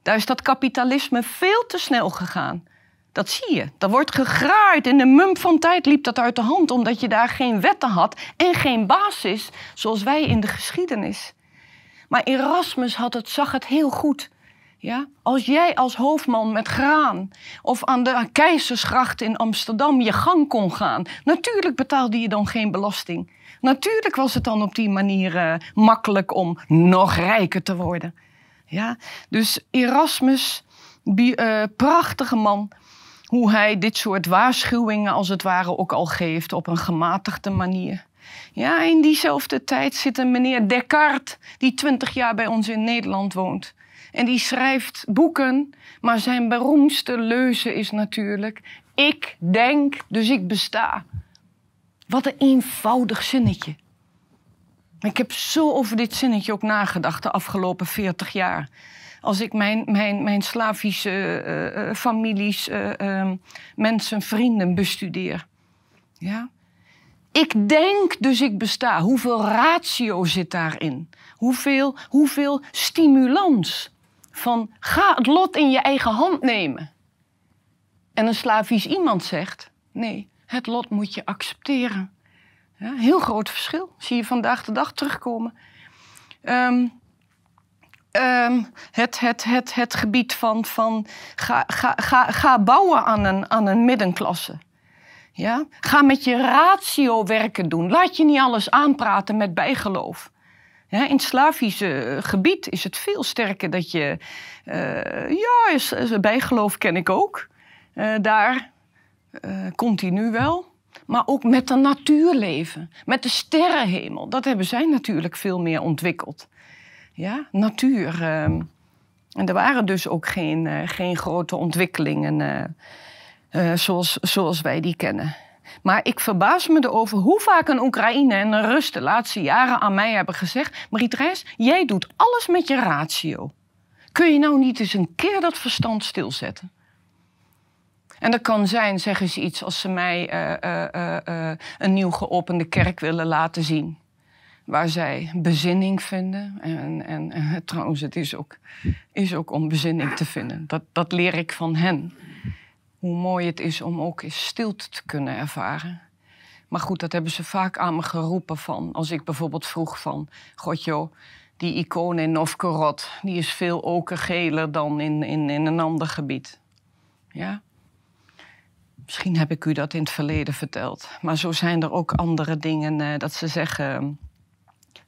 Daar is dat kapitalisme veel te snel gegaan. Dat zie je. Dat wordt gegraaid. In de mum van tijd liep dat uit de hand, omdat je daar geen wetten had en geen basis, zoals wij in de geschiedenis. Maar Erasmus had het, zag het heel goed. Ja? Als jij als hoofdman met graan of aan de Keizersgracht in Amsterdam je gang kon gaan, natuurlijk betaalde je dan geen belasting. Natuurlijk was het dan op die manier uh, makkelijk om nog rijker te worden. Ja? Dus Erasmus, uh, prachtige man, hoe hij dit soort waarschuwingen als het ware ook al geeft op een gematigde manier. Ja, in diezelfde tijd zit een meneer Descartes, die twintig jaar bij ons in Nederland woont. En die schrijft boeken, maar zijn beroemdste leuze is natuurlijk: Ik denk, dus ik besta. Wat een eenvoudig zinnetje. Ik heb zo over dit zinnetje ook nagedacht de afgelopen 40 jaar. Als ik mijn, mijn, mijn Slavische uh, families, uh, mensen, vrienden bestudeer. Ja? Ik denk, dus ik besta. Hoeveel ratio zit daarin? Hoeveel, hoeveel stimulans van ga het lot in je eigen hand nemen. En een Slavisch iemand zegt: nee, het lot moet je accepteren. Ja, heel groot verschil. Zie je vandaag de dag terugkomen. Um, um, het, het, het, het gebied van, van ga, ga, ga, ga bouwen aan een, aan een middenklasse. Ja? Ga met je ratio werken doen. Laat je niet alles aanpraten met bijgeloof. Ja, in het Slavische gebied is het veel sterker dat je. Uh, ja, is, bijgeloof ken ik ook. Uh, daar continu wel. Maar ook met de natuur leven. Met de sterrenhemel. Dat hebben zij natuurlijk veel meer ontwikkeld. Ja, natuur. Ehm, en er waren dus ook geen, geen grote ontwikkelingen zoals, zoals wij die kennen. Maar ik verbaas me erover hoe vaak een Oekraïne en een Rus de laatste jaren aan mij hebben gezegd: Marie-Thérèse, jij doet alles met je ratio. Kun je nou niet eens een keer dat verstand stilzetten? En dat kan zijn, zeggen ze iets, als ze mij uh, uh, uh, een nieuw geopende kerk willen laten zien. Waar zij bezinning vinden. En, en, en trouwens, het is ook, is ook om bezinning te vinden. Dat, dat leer ik van hen hoe mooi het is om ook eens stilte te kunnen ervaren. Maar goed, dat hebben ze vaak aan me geroepen van. Als ik bijvoorbeeld vroeg van, god joh, die icoon in Novgorod, die is veel okergeler dan in, in, in een ander gebied. Ja? Misschien heb ik u dat in het verleden verteld. Maar zo zijn er ook andere dingen uh, dat ze zeggen,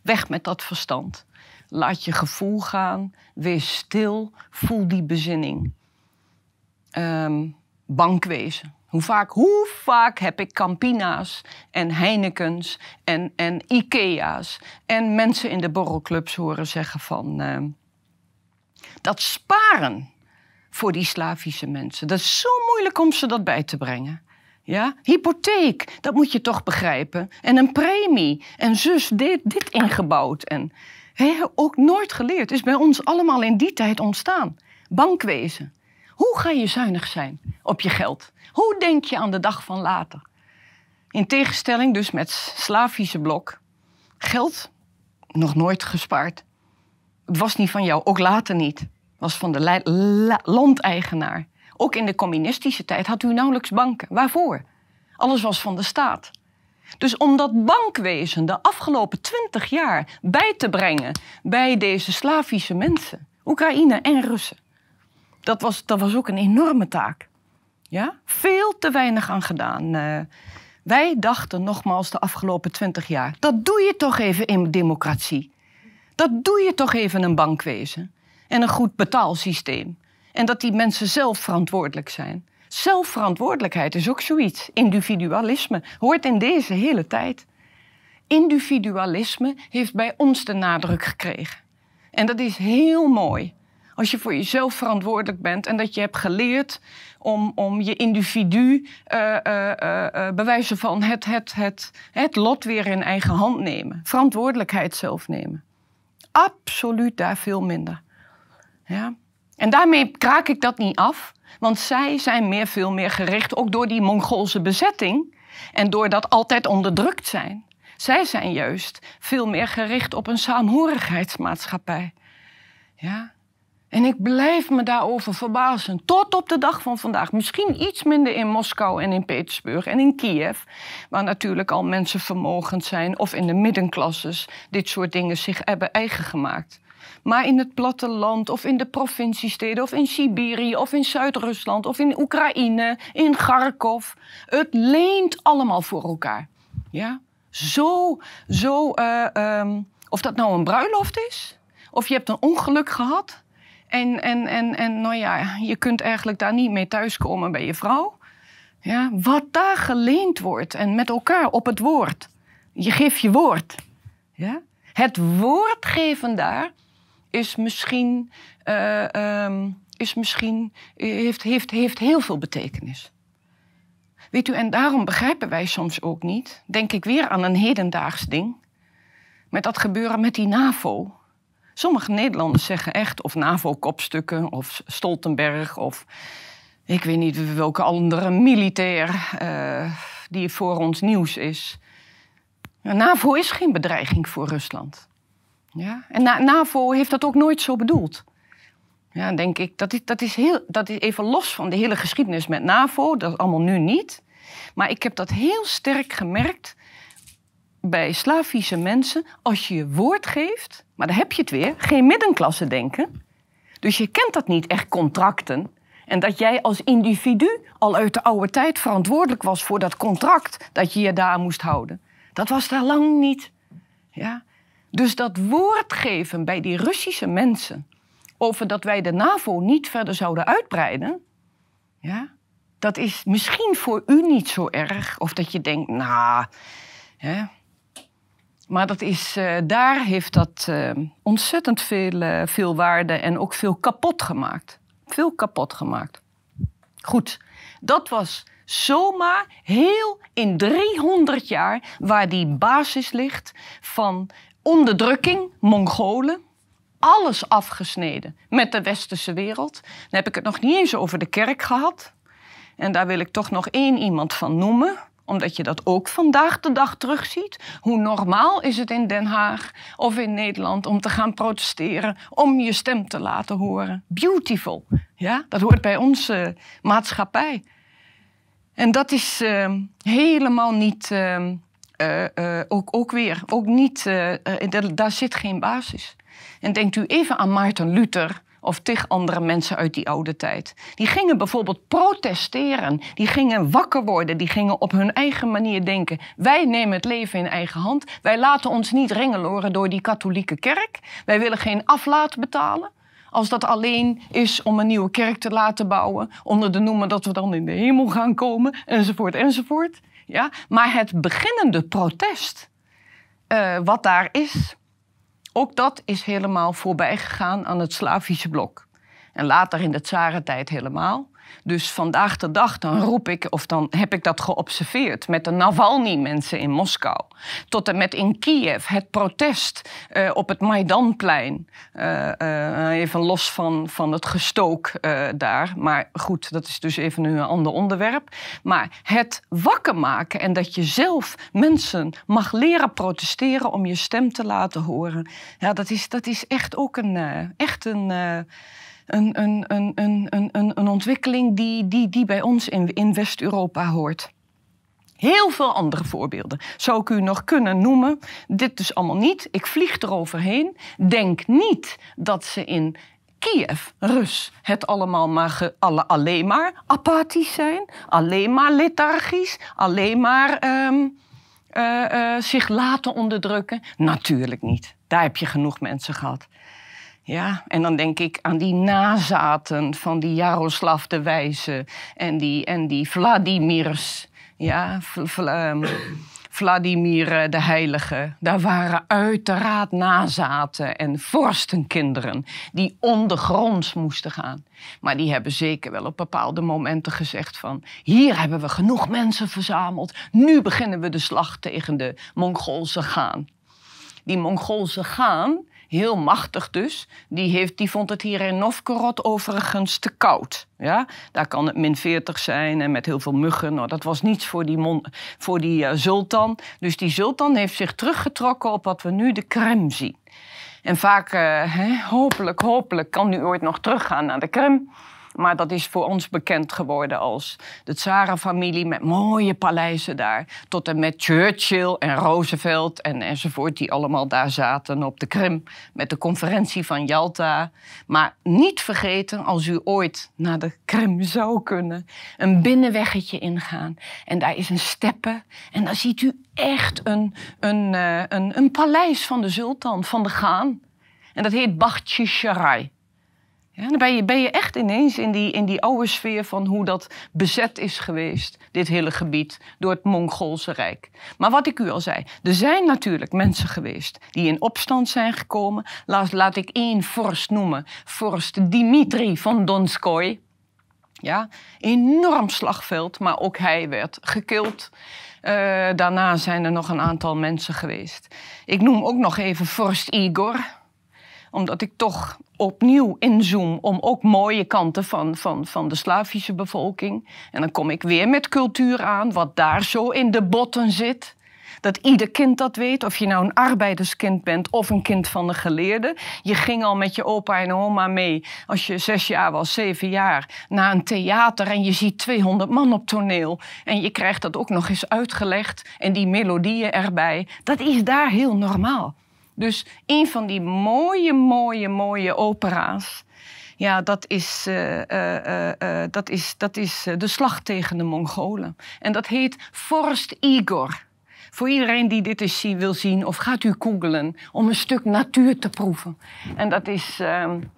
weg met dat verstand. Laat je gevoel gaan, wees stil, voel die bezinning. Um, bankwezen. Hoe vaak, hoe vaak heb ik Campina's en Heinekens en, en Ikea's en mensen in de borrelclubs horen zeggen van uh, dat sparen voor die Slavische mensen. Dat is zo moeilijk om ze dat bij te brengen. Ja? Hypotheek, dat moet je toch begrijpen. En een premie. En zus, dit, dit ingebouwd. En he, ook nooit geleerd. Is bij ons allemaal in die tijd ontstaan. Bankwezen. Hoe ga je zuinig zijn op je geld? Hoe denk je aan de dag van later? In tegenstelling dus met Slavische blok. Geld nog nooit gespaard. Het was niet van jou, ook later niet. Was van de landeigenaar. Ook in de communistische tijd had u nauwelijks banken. Waarvoor? Alles was van de staat. Dus om dat bankwezen de afgelopen twintig jaar bij te brengen bij deze Slavische mensen, Oekraïne en Russen, dat was, dat was ook een enorme taak. Ja? Veel te weinig aan gedaan. Uh, Wij dachten nogmaals de afgelopen twintig jaar, dat doe je toch even in democratie. Dat doe je toch even een bankwezen en een goed betaalsysteem. En dat die mensen zelf verantwoordelijk zijn. Zelfverantwoordelijkheid is ook zoiets. Individualisme hoort in deze hele tijd. Individualisme heeft bij ons de nadruk gekregen. En dat is heel mooi. Als je voor jezelf verantwoordelijk bent en dat je hebt geleerd om, om je individu, uh, uh, bewijzen van het, het, het, het lot weer in eigen hand nemen. Verantwoordelijkheid zelf nemen. Absoluut daar veel minder. Ja? En daarmee kraak ik dat niet af, want zij zijn meer, veel meer gericht, ook door die Mongoolse bezetting en door dat altijd onderdrukt zijn. Zij zijn juist veel meer gericht op een saamhorigheidsmaatschappij. Ja? En ik blijf me daarover verbazen. Tot op de dag van vandaag. Misschien iets minder in Moskou en in Petersburg en in Kiev. Waar natuurlijk al mensen vermogend zijn. Of in de middenklasses dit soort dingen zich hebben eigen gemaakt. Maar in het platteland of in de provinciesteden of in Siberië of in Zuid-Rusland of in Oekraïne, in Kharkov. Het leent allemaal voor elkaar. Ja? Zo, zo, uh, um, of dat nou een bruiloft is, of je hebt een ongeluk gehad. En, en, en, en nou ja, je kunt eigenlijk daar niet mee thuiskomen bij je vrouw. Ja, wat daar geleend wordt en met elkaar op het woord. Je geeft je woord. Ja? Het woord geven daar is misschien, uh, um, is misschien heeft, heeft, heeft heel veel betekenis. Weet u, en daarom begrijpen wij soms ook niet, denk ik weer aan een hedendaags ding, met dat gebeuren met die NAVO. Sommige Nederlanders zeggen echt, of NAVO-kopstukken, of Stoltenberg, of ik weet niet welke andere militair uh, die voor ons nieuws is. NAVO is geen bedreiging voor Rusland. Ja? En NAVO heeft dat ook nooit zo bedoeld. Ja, denk ik, dat is, dat, is heel, dat is even los van de hele geschiedenis met NAVO, dat is allemaal nu niet. Maar ik heb dat heel sterk gemerkt bij Slavische mensen. Als je je woord geeft, maar dan heb je het weer, geen middenklasse denken. Dus je kent dat niet echt contracten. En dat jij als individu al uit de oude tijd verantwoordelijk was voor dat contract dat je je daar moest houden. Dat was daar lang niet. Ja? Dus dat woord geven bij die Russische mensen over dat wij de NAVO niet verder zouden uitbreiden, ja, dat is misschien voor u niet zo erg. Of dat je denkt, nou, maar dat is, uh, daar heeft dat uh, ontzettend veel, uh, veel waarde en ook veel kapot gemaakt. Veel kapot gemaakt. Goed, dat was zomaar heel in 300 jaar waar die basis ligt van onderdrukking, Mongolen, alles afgesneden met de westerse wereld. Dan heb ik het nog niet eens over de kerk gehad. En daar wil ik toch nog één iemand van noemen omdat je dat ook vandaag de dag terugziet. Hoe normaal is het in Den Haag of in Nederland om te gaan protesteren, om je stem te laten horen? Beautiful. Ja, dat hoort bij onze maatschappij. En dat is uh, helemaal niet uh, uh, ook, ook weer, ook niet, uh, daar zit geen basis. En denkt u even aan Maarten Luther of tig andere mensen uit die oude tijd. Die gingen bijvoorbeeld protesteren, die gingen wakker worden, die gingen op hun eigen manier denken. Wij nemen het leven in eigen hand, wij laten ons niet rengeloren door die katholieke kerk, wij willen geen aflaat betalen. Als dat alleen is om een nieuwe kerk te laten bouwen, onder de noemen dat we dan in de hemel gaan komen, enzovoort, enzovoort. Ja? Maar het beginnende protest, uh, wat daar is, ook dat is helemaal voorbij gegaan aan het Slavische blok. En later in de tsarentijd helemaal. Dus vandaag de dag dan roep ik, of dan heb ik dat geobserveerd met de Navalny-mensen in Moskou. Tot en met in Kiev, het protest uh, op het Maidanplein. Uh, uh, even los van, van het gestook daar. Maar goed, dat is dus even een ander onderwerp. Maar het wakker maken en dat je zelf mensen mag leren protesteren om je stem te laten horen. Ja, dat is, dat is echt ook een, echt een een, een, een, een, een, een ontwikkeling die, die, die bij ons in, in West-Europa hoort. Heel veel andere voorbeelden zou ik u nog kunnen noemen. Dit dus allemaal niet. Ik vlieg eroverheen. Denk niet dat ze in Kiev, Rus, het allemaal maar alle, alleen maar apathisch zijn, alleen maar lethargisch, alleen maar ehm, eh, eh, zich laten onderdrukken? Natuurlijk niet. Daar heb je genoeg mensen gehad. Ja, en dan denk ik aan die nazaten van die Jaroslav de Wijze en die, en die Vladimirs. Ja, ehm, Vladimir de Heilige. Daar waren uiteraard nazaten en vorstenkinderen die ondergronds moesten gaan. Maar die hebben zeker wel op bepaalde momenten gezegd van... hier hebben we genoeg mensen verzameld. Nu beginnen we de slag tegen de Mongoolse gaan. Die Mongoolse gaan heel machtig dus. Die, heeft, die vond het hier in Novgorod overigens te koud. Ja? Daar kan het min 40 zijn en met heel veel muggen. Nou, dat was niets voor die, mon, voor die uh, sultan. Dus die sultan heeft zich teruggetrokken op wat we nu de Krim zien. En vaak, uh, hopelijk, hopelijk kan u ooit nog teruggaan naar de Krim. Maar dat is voor ons bekend geworden als de Tsarenfamilie met mooie paleizen daar. Tot en met Churchill en Roosevelt en enzovoort, die allemaal daar zaten op de Krim met de conferentie van Yalta. Maar niet vergeten, als u ooit naar de Krim zou kunnen, een binnenweggetje ingaan. En daar is een steppe en daar ziet u echt een, een, eh, een, een paleis van de sultan, van de Gaan. En dat heet Bakhchi ja, dan ben je, echt ineens in die, in die oude sfeer van hoe dat bezet is geweest, dit hele gebied, door het Mongoolse Rijk. Maar wat ik u al zei, er zijn natuurlijk mensen geweest die in opstand zijn gekomen. Laat, laat ik één vorst noemen, vorst Dimitri van Donskoy. Ja, enorm slagveld, maar ook hij werd gekild. Uh, daarna zijn er nog een aantal mensen geweest. Ik noem ook nog even vorst Igor, omdat ik toch opnieuw inzoom om ook mooie kanten van, van, van de Slavische bevolking. En dan kom ik weer met cultuur aan, wat daar zo in de botten zit. Dat ieder kind dat weet, of je nou een arbeiderskind bent of een kind van de geleerde. Je ging al met je opa en oma mee, als je zes jaar was, zeven jaar, naar een theater en je ziet 200 man op toneel. En je krijgt dat ook nog eens uitgelegd en die melodieën erbij. Dat is daar heel normaal. Dus een van die mooie, mooie, mooie opera's. Ja, dat is, uh, uh, uh, dat is, dat is de slag tegen de Mongolen. En dat heet Forst Igor. Voor iedereen die dit eens wil zien, of gaat u googlen om een stuk natuur te proeven. En dat is um,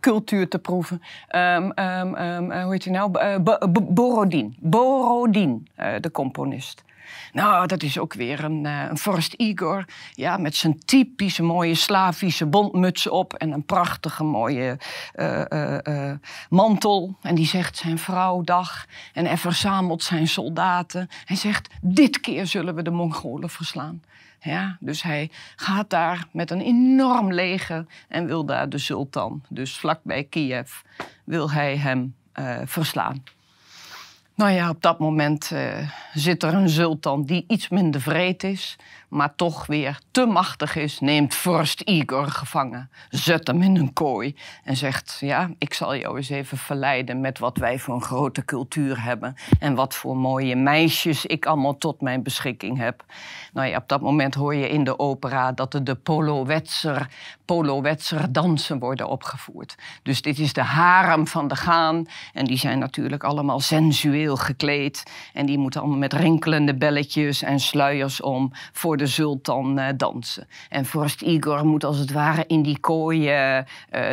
cultuur te proeven. Um, um, hoe heet hij nou? Borodin. Borodin, de componist. Nou, dat is ook weer een, uh, een Igor. Ja, met zijn typische mooie Slavische bondmuts op en een prachtige mooie uh, uh, mantel. En die zegt zijn vrouw dag en hij verzamelt zijn soldaten. Hij zegt, dit keer zullen we de Mongolen verslaan. Ja, dus hij gaat daar met een enorm leger en wil daar de sultan, dus vlakbij Kiev, wil hij hem verslaan. Nou ja, op dat moment uh, zit er een sultan die iets minder vreed is, maar toch weer te machtig is, neemt vorst Igor gevangen, zet hem in een kooi en zegt: Ja, ik zal jou eens even verleiden met wat wij voor een grote cultuur hebben en wat voor mooie meisjes ik allemaal tot mijn beschikking heb. Nou ja, op dat moment hoor je in de opera dat er de Polowetzer dansen worden opgevoerd. Dus dit is de harem van de Gaan en die zijn natuurlijk allemaal sensueel gekleed en die moeten allemaal met rinkelende belletjes en sluiers om voor de de sultan eh, dansen. En Forst Igor moet als het ware in die kooi eh, eh,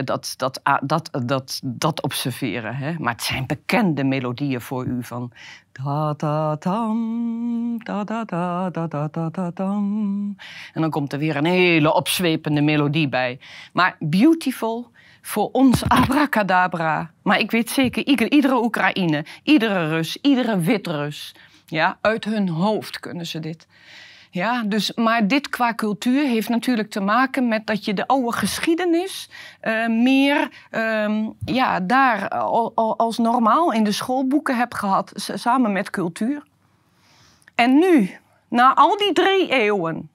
dat, dat, dat, dat, dat observeren. Hè? Maar het zijn bekende melodieën voor u van da da tam, Da-da-da-da-da-da-tam. En dan komt er weer een hele opzwepende melodie bij. Maar beautiful voor ons abracadabra. Maar ik weet zeker, iedere Oekraïne, iedere Rus, iedere Witrus, ja, uit hun hoofd kunnen ze dit. Ja, dus, maar dit qua cultuur heeft natuurlijk te maken met dat je de oude geschiedenis uh, meer uh, ja, daar al, als normaal in de schoolboeken hebt gehad, samen met cultuur. En nu, na al die drie eeuwen,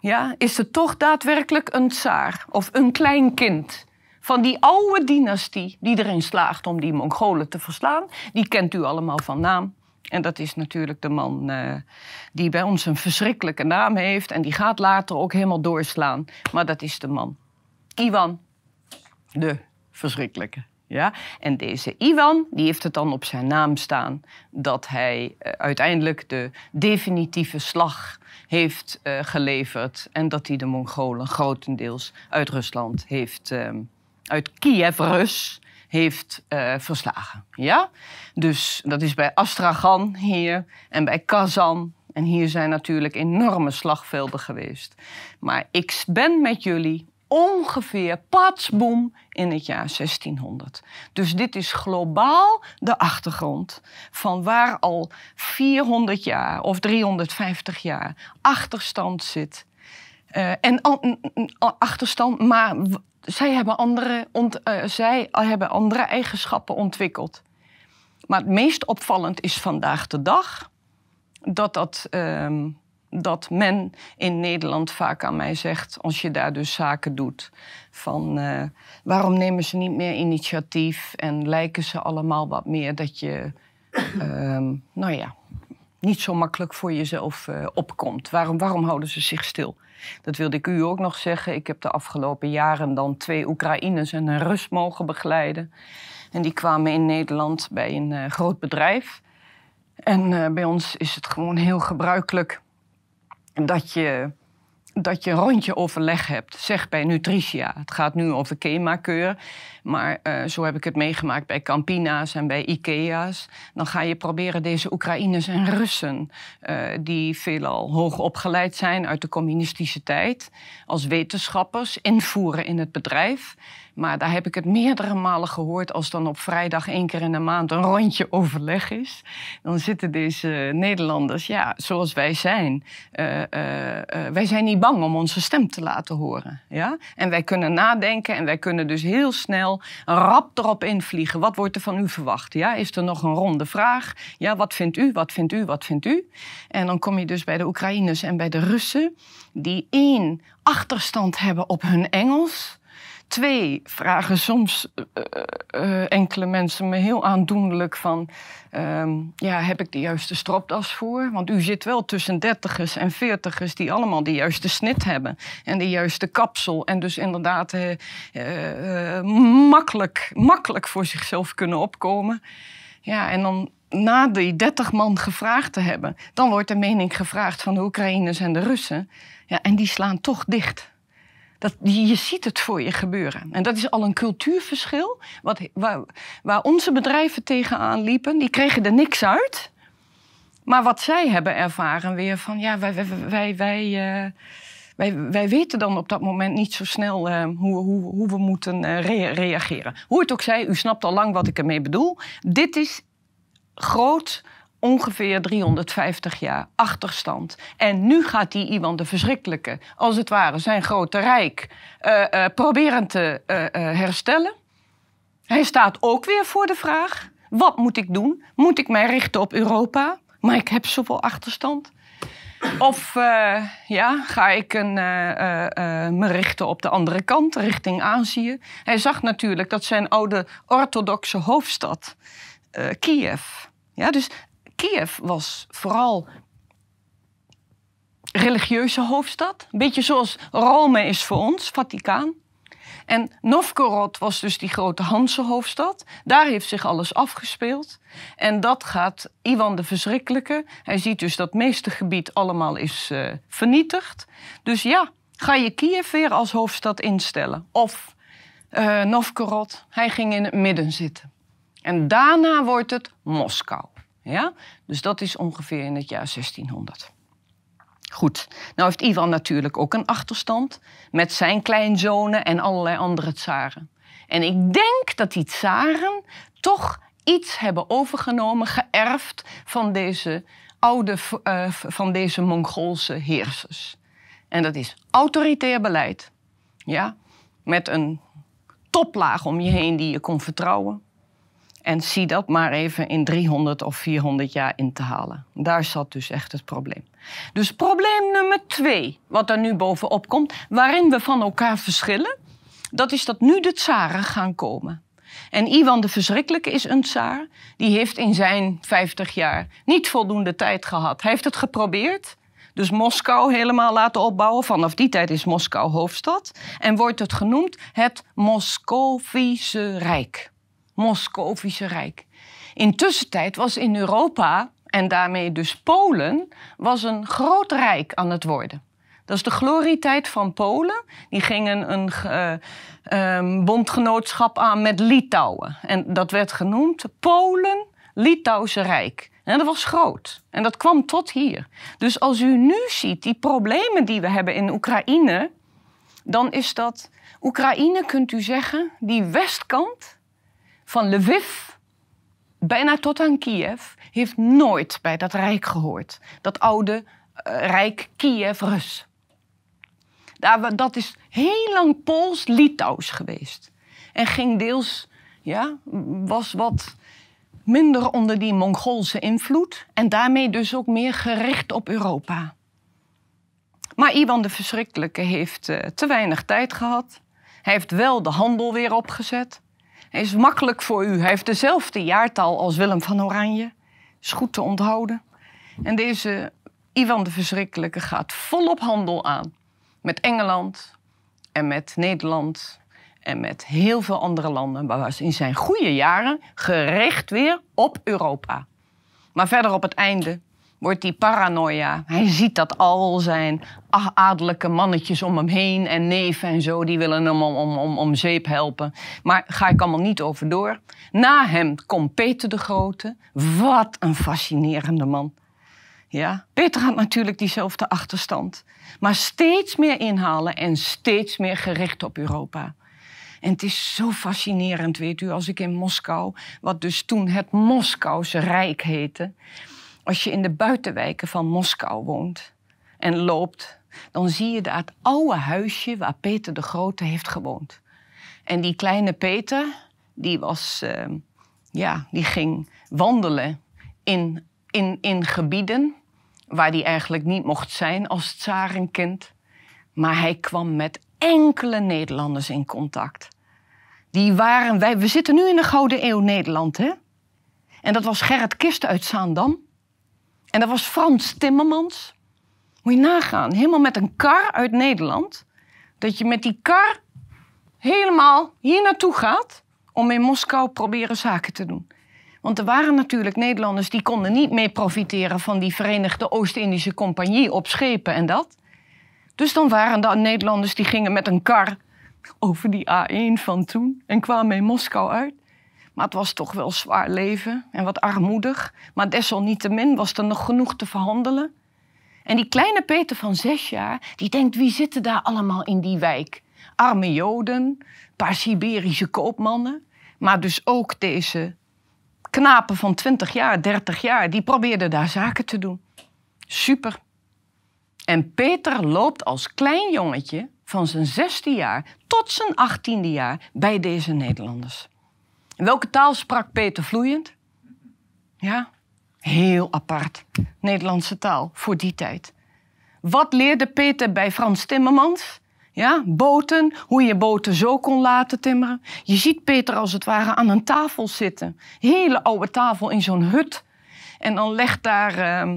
ja, is er toch daadwerkelijk een tsaar of een klein kind van die oude dynastie die erin slaagt om die Mongolen te verslaan. Die kent u allemaal van naam. En dat is natuurlijk de man uh, die bij ons een verschrikkelijke naam heeft. En die gaat later ook helemaal doorslaan. Maar dat is de man. Ivan de verschrikkelijke. Ja? En deze Iwan die heeft het dan op zijn naam staan dat hij uh, uiteindelijk de definitieve slag heeft uh, geleverd en dat hij de Mongolen grotendeels uit Rusland heeft, uh, uit Kiev, Rus, heeft uh, verslagen. Ja? Dus dat is bij Astragan hier en bij Kazan. En hier zijn natuurlijk enorme slagvelden geweest. Maar ik ben met jullie ongeveer patsboom in het jaar 1600. Dus dit is globaal de achtergrond van waar al 400 jaar of 350 jaar achterstand zit. Uh, en achterstand, maar zij hebben, andere, uh, zij hebben andere eigenschappen ontwikkeld. Maar het meest opvallend is vandaag de dag dat dat. Uh, dat men in Nederland vaak aan mij zegt, als je daar dus zaken doet, van uh, waarom nemen ze niet meer initiatief en lijken ze allemaal wat meer dat je, uh, nou ja, niet zo makkelijk voor jezelf uh, opkomt. Waarom, waarom houden ze zich stil? Dat wilde ik u ook nog zeggen. Ik heb de afgelopen jaren dan twee Oekraïners en een Rus mogen begeleiden. En die kwamen in Nederland bij een uh, groot bedrijf. En uh, bij ons is het gewoon heel gebruikelijk dat je, dat je een rondje overleg hebt. Zeg bij Nutritia. Het gaat nu over KEMA-keur. Maar uh, zo heb ik het meegemaakt bij Campina's en bij Ikea's. Dan ga je proberen deze Oekraïners en Russen, uh, die veelal hoog opgeleid zijn uit de communistische tijd, als wetenschappers invoeren in het bedrijf. Maar daar heb ik het meerdere malen gehoord als dan op vrijdag één keer in de maand een rondje overleg is. Dan zitten deze Nederlanders, ja, zoals wij zijn. Uh, uh, uh, wij zijn niet bang om onze stem te laten horen. Ja? En wij kunnen nadenken en wij kunnen dus heel snel rap erop invliegen. Wat wordt er van u verwacht? Ja? Is er nog een ronde vraag? Ja, wat vindt u? Wat vindt u? Wat vindt u? En dan kom je dus bij de Oekraïners en bij de Russen, die één achterstand hebben op hun Engels. Twee, vragen soms uh, uh, enkele mensen me heel aandoenlijk van... Um, ja, heb ik de juiste stropdas voor? Want u zit wel tussen dertigers en veertigers die allemaal de juiste snit hebben. En de juiste kapsel. En dus inderdaad uh, makkelijk, makkelijk voor zichzelf kunnen opkomen. Ja, en dan na die dertig man gevraagd te hebben... dan wordt de mening gevraagd van de Oekraïners en de Russen. Ja, en die slaan toch dicht. Je ziet het voor je gebeuren. En dat is al een cultuurverschil. Wat, waar, waar onze bedrijven tegenaan liepen, die kregen er niks uit. Maar wat zij hebben ervaren weer van, ja, wij, wij, wij, wij, uh, wij, wij weten dan op dat moment niet zo snel uh, hoe, hoe, hoe we moeten rea reageren. Hoe het ook zij, u snapt al lang wat ik ermee bedoel. Dit is groot ongeveer 350 jaar achterstand. En nu gaat die Iwan de Verschrikkelijke, als het ware, zijn grote rijk uh, proberen te uh, herstellen. Hij staat ook weer voor de vraag: wat moet ik doen? Moet ik mij richten op Europa? Maar ik heb zoveel achterstand. Of ja, ga ik een, me richten op de andere kant, richting Azië? Hij zag natuurlijk dat zijn oude orthodoxe hoofdstad, Kiev. Ja, dus Kiev was vooral religieuze hoofdstad. Een beetje zoals Rome is voor ons, Vaticaan. En Novgorod was dus die grote Hanse hoofdstad. Daar heeft zich alles afgespeeld. En dat gaat Ivan de Verschrikkelijke. Hij ziet dus dat meeste gebied allemaal is uh, vernietigd. Dus ja, ga je Kiev weer als hoofdstad instellen. Of uh, Novgorod, hij ging in het midden zitten. En daarna wordt het Moskou. Ja? Dus dat is ongeveer in het jaar 1600. Goed, nou heeft Ivan natuurlijk ook een achterstand met zijn kleinzonen en allerlei andere tsaren. En ik denk dat die tsaren toch iets hebben overgenomen, geërfd van deze oude, uh, van deze Mongoolse heersers. En dat is autoritair beleid, ja, met een toplaag om je heen die je kon vertrouwen. En zie dat maar even in 300 of 400 jaar in te halen. Daar zat dus echt het probleem. Dus probleem nummer twee, wat er nu bovenop komt, waarin we van elkaar verschillen, dat is dat nu de tsaren gaan komen. En Ivan de Verschrikkelijke is een tsaar. Die heeft in zijn 50 jaar niet voldoende tijd gehad. Hij heeft het geprobeerd. Dus Moskou helemaal laten opbouwen. Vanaf die tijd is Moskou hoofdstad. En wordt het genoemd het Moscovische Rijk. Moscovische Rijk. Intussen was in Europa, en daarmee dus Polen, was een groot rijk aan het worden. Dat is de glorietijd van Polen. Die gingen een uh, bondgenootschap aan met Litouwen. En dat werd genoemd Polen-Litouwse Rijk. En dat was groot. En dat kwam tot hier. Dus als u nu ziet die problemen die we hebben in Oekraïne, dan is dat Oekraïne, kunt u zeggen, die westkant van Lviv bijna tot aan Kiev, heeft nooit bij dat rijk gehoord. Dat oude uh, rijk Kiev-Rus. Dat is heel lang Pools-Litouws geweest. En ging deels, ja, was wat minder onder die Mongoolse invloed. En daarmee dus ook meer gericht op Europa. Maar Ivan de Verschrikkelijke heeft uh, te weinig tijd gehad. Hij heeft wel de handel weer opgezet. Hij is makkelijk voor u. Hij heeft dezelfde jaartal als Willem van Oranje. Is goed te onthouden. En deze Ivan de Verschrikkelijke gaat volop handel aan. Met Engeland en met Nederland en met heel veel andere landen. Maar was in zijn goede jaren gericht weer op Europa. Maar verder op het einde wordt die paranoia. Hij ziet dat al zijn adellijke mannetjes om hem heen en neven en zo, die willen hem om, om, om, om zeep helpen. Maar ga ik allemaal niet over door. Na hem komt Peter de Grote. Wat een fascinerende man. Ja, Peter had natuurlijk diezelfde achterstand. Maar steeds meer inhalen en steeds meer gericht op Europa. En het is zo fascinerend, weet u, als ik in Moskou, wat dus toen het Moskouse Rijk heette, als je in de buitenwijken van Moskou woont en loopt, dan zie je daar het oude huisje waar Peter de Grote heeft gewoond. En die kleine Peter, die, was, uh, ja, die ging wandelen in, in, in gebieden waar hij eigenlijk niet mocht zijn als tsarenkind. Maar hij kwam met enkele Nederlanders in contact. Die waren, wij, we zitten nu in de Gouden Eeuw Nederland, hè? En dat was Gerrit Kist uit Zaandam. En dat was Frans Timmermans. Moet je nagaan, helemaal met een kar uit Nederland. Dat je met die kar helemaal hier naartoe gaat om in Moskou proberen zaken te doen. Want er waren natuurlijk Nederlanders die konden niet mee profiteren van die Verenigde Oost-Indische Compagnie op schepen en dat. Dus dan waren er Nederlanders die gingen met een kar over die A1 van toen en kwamen in Moskou uit. Maar het was toch wel zwaar leven en wat armoedig. Maar desalniettemin was er nog genoeg te verhandelen. En die kleine Peter van zes jaar, die denkt, wie zitten daar allemaal in die wijk? Arme Joden, een paar Siberische koopmannen. Maar dus ook deze knapen van 20 jaar, 30 jaar, die probeerden daar zaken te doen. Super. En Peter loopt als klein jongetje van zijn zesde jaar tot zijn achttiende jaar bij deze Nederlanders. Welke taal sprak Peter vloeiend? Ja, heel apart. Nederlandse taal voor die tijd. Wat leerde Peter bij Frans Timmermans? Ja, boten, hoe je boten zo kon laten timmeren. Je ziet Peter als het ware aan een tafel zitten. Hele oude tafel in zo'n hut. En dan legt daar uh,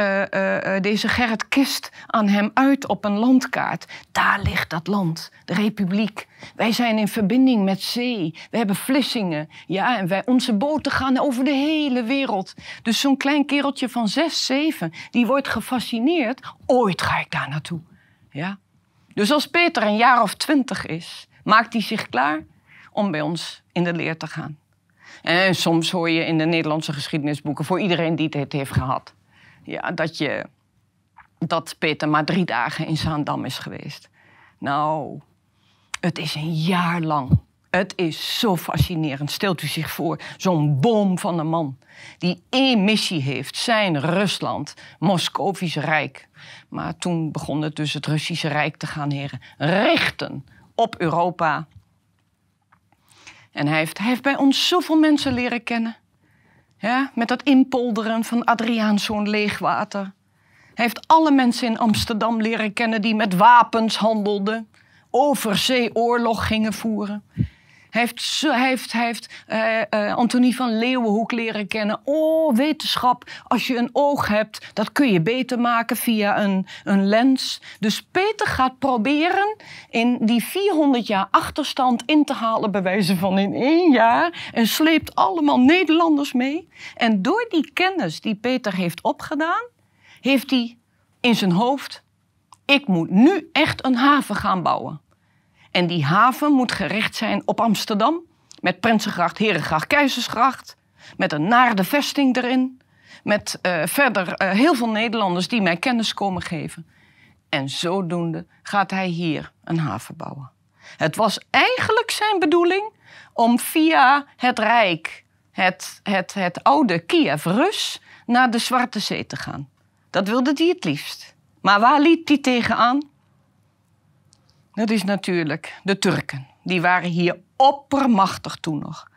uh, uh, deze Gerrit Kist aan hem uit op een landkaart. Daar ligt dat land, de Republiek. Wij zijn in verbinding met zee. We hebben Vlissingen. Ja, en wij, onze boten gaan over de hele wereld. Dus zo'n klein kereltje van zes, zeven, die wordt gefascineerd. Ooit ga ik daar naartoe. Ja, dus als Peter een jaar of twintig is, maakt hij zich klaar om bij ons in de leer te gaan. En soms hoor je in de Nederlandse geschiedenisboeken, voor iedereen die dit heeft gehad, ja, dat, je, dat Peter maar drie dagen in Zaandam is geweest. Nou, het is een jaar lang het is zo fascinerend. Stelt u zich voor, zo'n boom van een man die één missie heeft, zijn Rusland, Moscovische Rijk. Maar toen begon het dus het Russische Rijk te gaan heren, richten op Europa. En hij heeft, hij heeft bij ons zoveel mensen leren kennen. Ja, met dat inpolderen van Adriaanszoon leegwater. Hij heeft alle mensen in Amsterdam leren kennen die met wapens handelden, over oorlog gingen voeren. Hij heeft, heeft, uh, uh, Antonie van Leeuwenhoek leren kennen. Oh, wetenschap, als je een oog hebt, dat kun je beter maken via een, een lens. Dus Peter gaat proberen in die 400 jaar achterstand in te halen, bij wijze van in één jaar. En sleept allemaal Nederlanders mee. En door die kennis die Peter heeft opgedaan, heeft hij in zijn hoofd: ik moet nu echt een haven gaan bouwen. En die haven moet gericht zijn op Amsterdam. Met Prinsengracht, Herengracht, Keizersgracht. Met een naardenvesting erin. Met uh, verder uh, heel veel Nederlanders die mij kennis komen geven. En zodoende gaat hij hier een haven bouwen. Het was eigenlijk zijn bedoeling om via het Rijk, het, het, het oude Kiev Rus, naar de Zwarte Zee te gaan. Dat wilde hij het liefst. Maar waar liep hij tegenaan? Dat is natuurlijk de Turken. Die waren hier oppermachtig toen nog.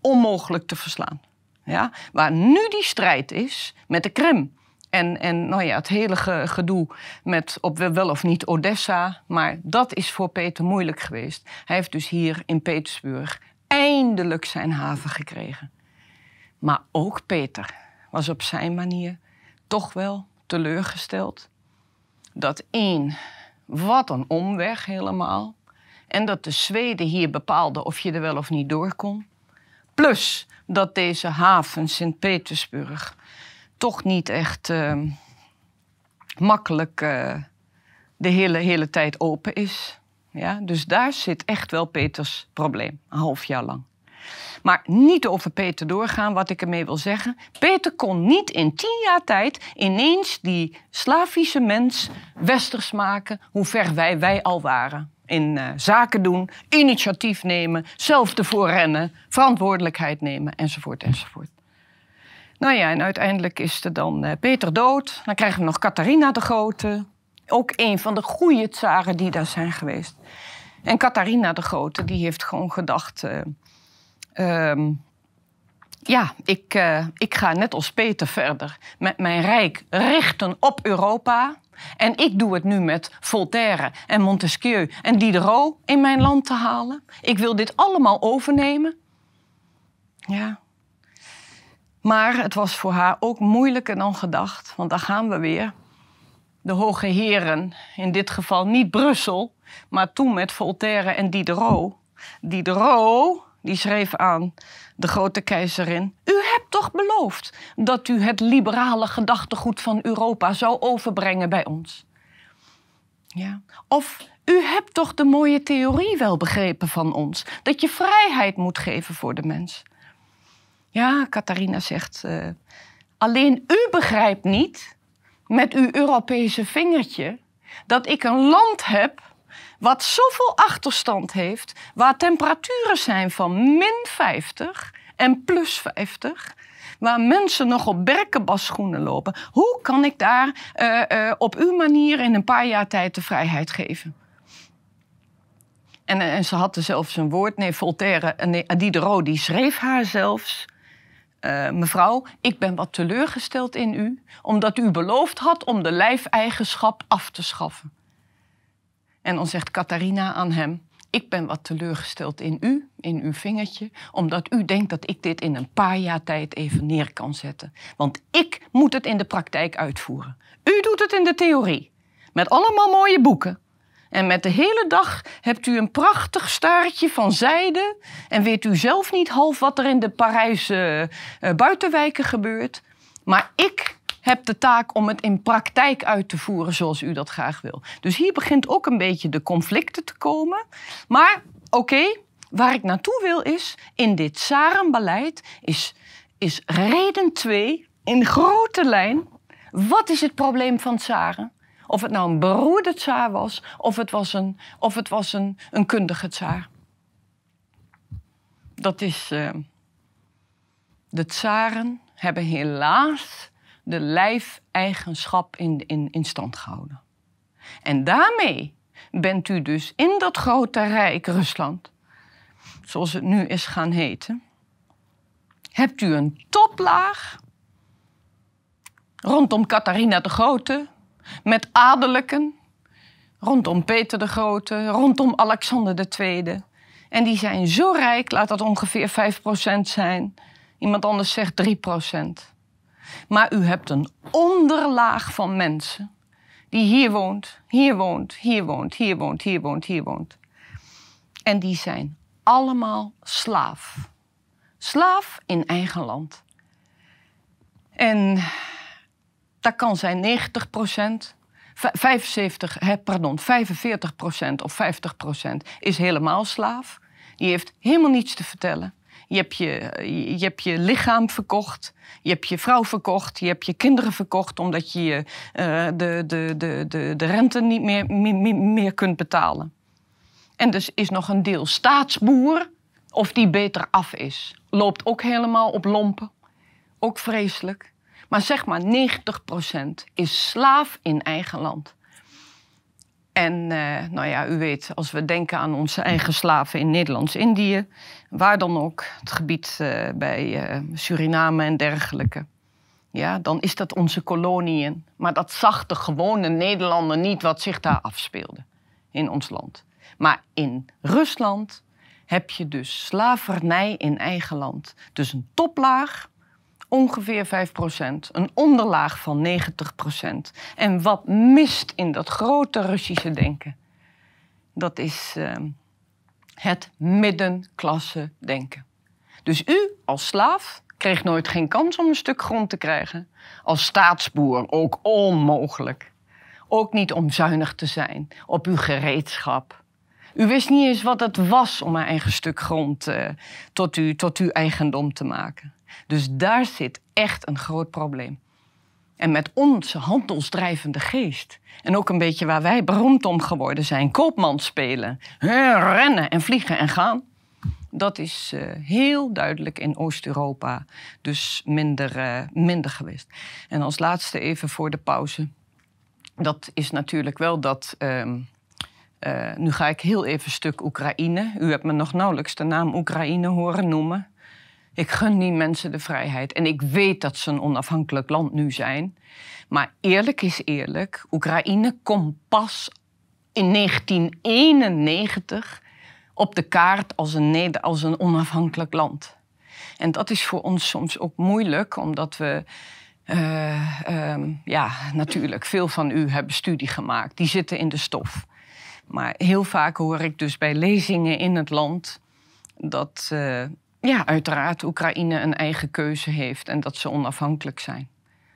Onmogelijk te verslaan. Ja? Waar nu die strijd is met de Krim. En, en nou ja, het hele gedoe met op wel of niet Odessa. Maar dat is voor Peter moeilijk geweest. Hij heeft dus hier in Petersburg eindelijk zijn haven gekregen. Maar ook Peter was op zijn manier toch wel teleurgesteld. Dat één, wat een omweg helemaal. En dat de Zweden hier bepaalden of je er wel of niet door kon. Plus dat deze haven Sint-Petersburg toch niet echt uh, makkelijk uh, de hele, hele tijd open is. Ja, dus daar zit echt wel Peters probleem, een half jaar lang. Maar niet over Peter doorgaan, wat ik ermee wil zeggen. Peter kon niet in tien jaar tijd ineens die Slavische mens westers maken, hoe ver wij, wij al waren. In uh, zaken doen, initiatief nemen, zelf ervoor rennen, verantwoordelijkheid nemen, enzovoort, enzovoort. Nou ja, en uiteindelijk is er dan uh, Peter dood. Dan krijgen we nog Catharina de Grote. Ook een van de goede tsaren die daar zijn geweest. En Catharina de Grote, die heeft gewoon gedacht... Uh, Um, ja, ik, uh, ik ga net als Peter verder met mijn rijk richten op Europa. En ik doe het nu met Voltaire en Montesquieu en Diderot in mijn land te halen. Ik wil dit allemaal overnemen. Ja. Maar het was voor haar ook moeilijker dan gedacht, want daar gaan we weer. De hoge heren, in dit geval niet Brussel, maar toen met Voltaire en Diderot. Diderot die schreef aan de grote keizerin: U hebt toch beloofd dat u het liberale gedachtegoed van Europa zou overbrengen bij ons? Ja. Of u hebt toch de mooie theorie wel begrepen van ons, dat je vrijheid moet geven voor de mens? Ja, Catharina zegt: uh, Alleen u begrijpt niet, met uw Europese vingertje, dat ik een land heb wat zoveel achterstand heeft, waar temperaturen zijn van min 50 en plus 50, waar mensen nog op berkenbasschoenen lopen. Hoe kan ik daar uh, uh, op uw manier in een paar jaar tijd de vrijheid geven? En, eh, en ze had er zelfs een woord, nee, Voltaire, nee, Diderot, die schreef haar zelfs. Mevrouw, ik ben wat teleurgesteld in u, omdat u beloofd had om de lijfeigenschap af te schaffen. En dan zegt Catharina aan hem: Ik ben wat teleurgesteld in u, in uw vingertje, omdat u denkt dat ik dit in een paar jaar tijd even neer kan zetten. Want ik moet het in de praktijk uitvoeren. U doet het in de theorie, met allemaal mooie boeken. En met de hele dag hebt u een prachtig staartje van zijde en weet u zelf niet half wat er in de Parijse uh, buitenwijken gebeurt. Maar ik heb de taak om het in praktijk uit te voeren zoals u dat graag wil. Dus hier begint ook een beetje de conflicten te komen. Maar oké, waar ik naartoe wil is, in dit Sarenbeleid is, is reden 2 in grote lijn. Wat is het probleem van Tsaren? Of het nou een beroerde tsaar was, of het was een, of het was een, een kundige tsaar. Dat is. Uh, de tsaren hebben helaas de lijfeigenschap in, in, in stand gehouden. En daarmee bent u dus in dat grote rijk Rusland, zoals het nu is gaan heten, hebt u een toplaag rondom Catharina de Grote, met adellijken, rondom Peter de Grote, rondom Alexander II. En die zijn zo rijk, laat dat ongeveer 5% zijn. Iemand anders zegt 3%. Maar u hebt een onderlaag van mensen die hier woont, hier woont, hier woont, hier woont, hier woont, hier woont. En die zijn allemaal slaaf. Slaaf in eigen land. En dat kan zijn 90 procent, 75, pardon, 45 procent of 50 procent is helemaal slaaf. Die heeft helemaal niets te vertellen. Je hebt je, je hebt je lichaam verkocht. Je hebt je vrouw verkocht. Je hebt je kinderen verkocht omdat je uh, de, de, de, de, de rente niet meer, meer, meer kunt betalen. En dus is nog een deel staatsboer of die beter af is. Loopt ook helemaal op lompen. Ook vreselijk. Maar zeg maar 90% is slaaf in eigen land. En uh, nou ja, u weet, als we denken aan onze eigen slaven in Nederlands-Indië, waar dan ook, het gebied uh, bij uh, Suriname en dergelijke, ja, dan is dat onze koloniën. Maar dat zag de gewone Nederlander niet wat zich daar afspeelde in ons land. Maar in Rusland heb je dus slavernij in eigen land. Dus een toplaag ongeveer 5%, een onderlaag van 90%. En wat mist in dat grote Russische denken? Dat is uh, het middenklasse denken. Dus u als slaaf kreeg nooit geen kans om een stuk grond te krijgen. Als staatsboer ook onmogelijk. Ook niet om zuinig te zijn op uw gereedschap. U wist niet eens wat het was om een eigen stuk grond uh, tot, u, tot uw eigendom te maken. Dus daar zit echt een groot probleem. En met onze handelsdrijvende geest. En ook een beetje waar wij beroemd om geworden zijn. Koopman spelen. Rennen en vliegen en gaan. Dat is uh, heel duidelijk in Oost-Europa dus minder, uh, minder geweest. En als laatste even voor de pauze. Dat is natuurlijk wel dat... Uh, nu ga ik heel even stuk Oekraïne. U hebt me nog nauwelijks de naam Oekraïne horen noemen. Ik gun die mensen de vrijheid. En ik weet dat ze een onafhankelijk land nu zijn. Maar eerlijk is eerlijk, Oekraïne komt pas in 1991 op de kaart als een, als een onafhankelijk land. En dat is voor ons soms ook moeilijk, omdat we. Uh, um, ja, natuurlijk, veel van u hebben studie gemaakt. Die zitten in de stof. Maar heel vaak hoor ik dus bij lezingen in het land dat, uh, ja, uiteraard Oekraïne een eigen keuze heeft en dat ze onafhankelijk zijn.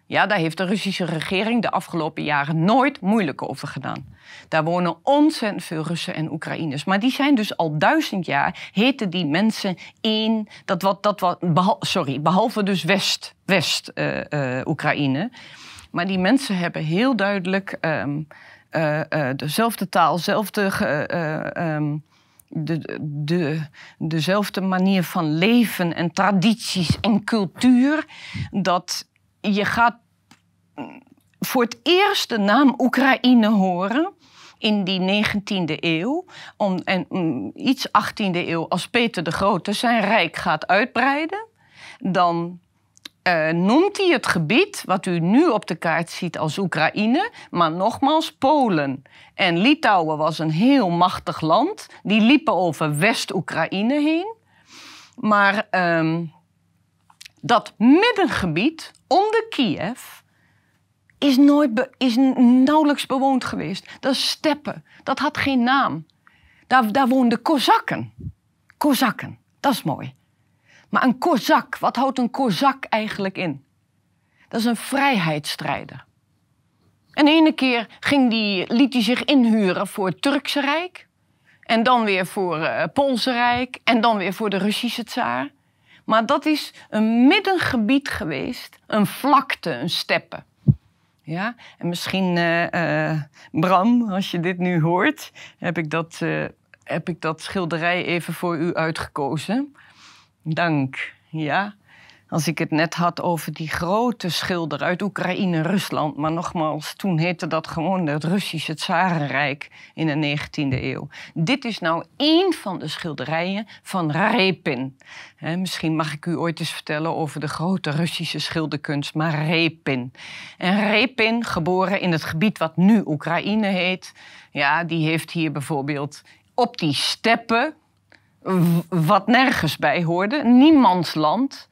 Ja, daar heeft de Russische regering de afgelopen jaren nooit moeilijk over gedaan. Daar wonen ontzettend veel Russen en Oekraïners. Maar die zijn dus al duizend jaar, heten die mensen één, dat wat, dat wat, sorry, behalve dus West, West uh. Maar die mensen hebben heel duidelijk um, uh, dezelfde taal, dezelfde um, de, de, dezelfde manier van leven en tradities en cultuur. Dat je gaat voor het eerst de naam Oekraïne horen in die 19e eeuw. Om, en um, iets 18e eeuw, als Peter de Grote zijn rijk gaat uitbreiden. Dan uh, noemt hij het gebied wat u nu op de kaart ziet als Oekraïne, maar nogmaals Polen. En Litouwen was een heel machtig land. Die liepen over West-Oekraïne heen. Maar um, dat middengebied onder Kiev is, nooit is nauwelijks bewoond geweest. Dat is steppen. Dat had geen naam. Daar, daar woonden Kozakken. Kozakken, dat is mooi. Maar een kozak, wat houdt een kozak eigenlijk in? Dat is een vrijheidsstrijder. En de ene keer ging die, liet hij zich inhuren voor het Turkse Rijk. En dan weer voor het uh, Poolse Rijk. En dan weer voor de Russische tsaar. Maar dat is een middengebied geweest. Een vlakte, een steppe. Ja? En misschien, uh, uh, Bram, als je dit nu hoort, heb ik dat, heb ik dat schilderij even voor u uitgekozen. Dank, ja. Als ik het net had over die grote schilder uit Oekraïne, Rusland. Maar nogmaals, toen heette dat gewoon het Russische Tsarenrijk in de 19e eeuw. Dit is nou één van de schilderijen van Repin. misschien mag ik u ooit eens vertellen over de grote Russische schilderkunst, maar Repin. En Repin, geboren in het gebied wat nu Oekraïne heet, ja, die heeft hier bijvoorbeeld op die steppen wat nergens bij hoorde. Niemands land.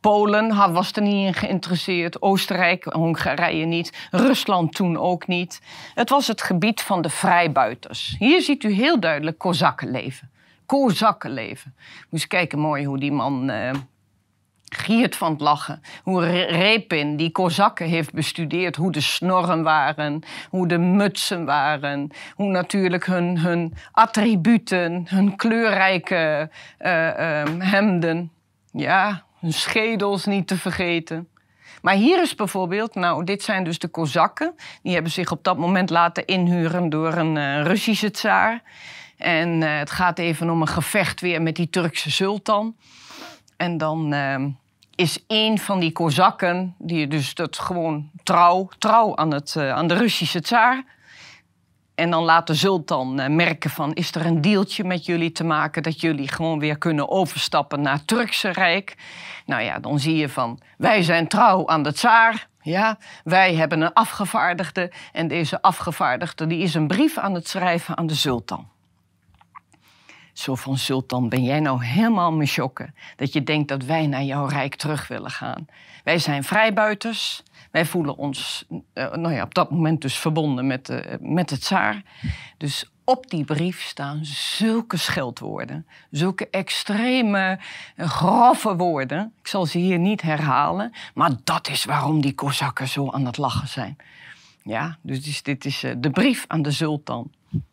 Polen was er niet in geïnteresseerd, Oostenrijk, Hongarije niet, Rusland toen ook niet. Het was het gebied van de vrijbuiters. Hier ziet u heel duidelijk Kozakkenleven. Moet je kijken mooi hoe die man uh, giert van het lachen. Hoe Repin die Kozakken heeft bestudeerd. Hoe de snorren waren, hoe de mutsen waren. Hoe natuurlijk hun, hun attributen, hun kleurrijke uh, hemden. Ja, hun schedels niet te vergeten. Maar hier is bijvoorbeeld, nou, dit zijn dus de Kozakken. Die hebben zich op dat moment laten inhuren door een uh, Russische tsaar. En uh, het gaat even om een gevecht weer met die Turkse sultan. En dan uh, is één van die Kozakken, die dus dat gewoon trouw, trouw aan, het, uh, aan de Russische tsaar. En dan laat de sultan uh, merken van, is er een deeltje met jullie te maken... dat jullie gewoon weer kunnen overstappen naar het Turkse Rijk? Nou ja, dan zie je van, wij zijn trouw aan de tsaar... Ja, wij hebben een afgevaardigde en deze afgevaardigde die is een brief aan het schrijven aan de sultan. Zo van Sultan, ben jij nou helemaal me chokken dat je denkt dat wij naar jouw rijk terug willen gaan? Wij zijn vrijbuiters. Wij voelen ons uh, nou ja, op dat moment dus verbonden met, uh, met het tsaar. Dus op die brief staan zulke scheldwoorden, zulke extreme, uh, grove woorden. Ik zal ze hier niet herhalen, maar dat is waarom die Kozakken zo aan het lachen zijn. Ja, dus dit is de brief aan de sultan,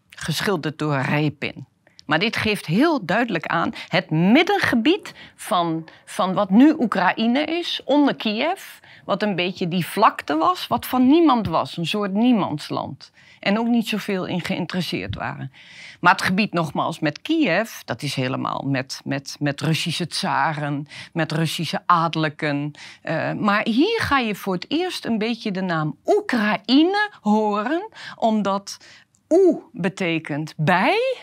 geschilderd door Repin. Maar dit geeft heel duidelijk aan het middengebied van, van wat nu Oekraïne is, onder Kiev. Wat een beetje die vlakte was, wat van niemand was, een soort niemandsland. En ook niet zoveel in geïnteresseerd waren. Maar het gebied nogmaals met Kiev, dat is helemaal met, met, met Russische tsaren, met Russische adellijken. Uh, maar hier ga je voor het eerst een beetje de naam Oekraïne horen, omdat Oe betekent bij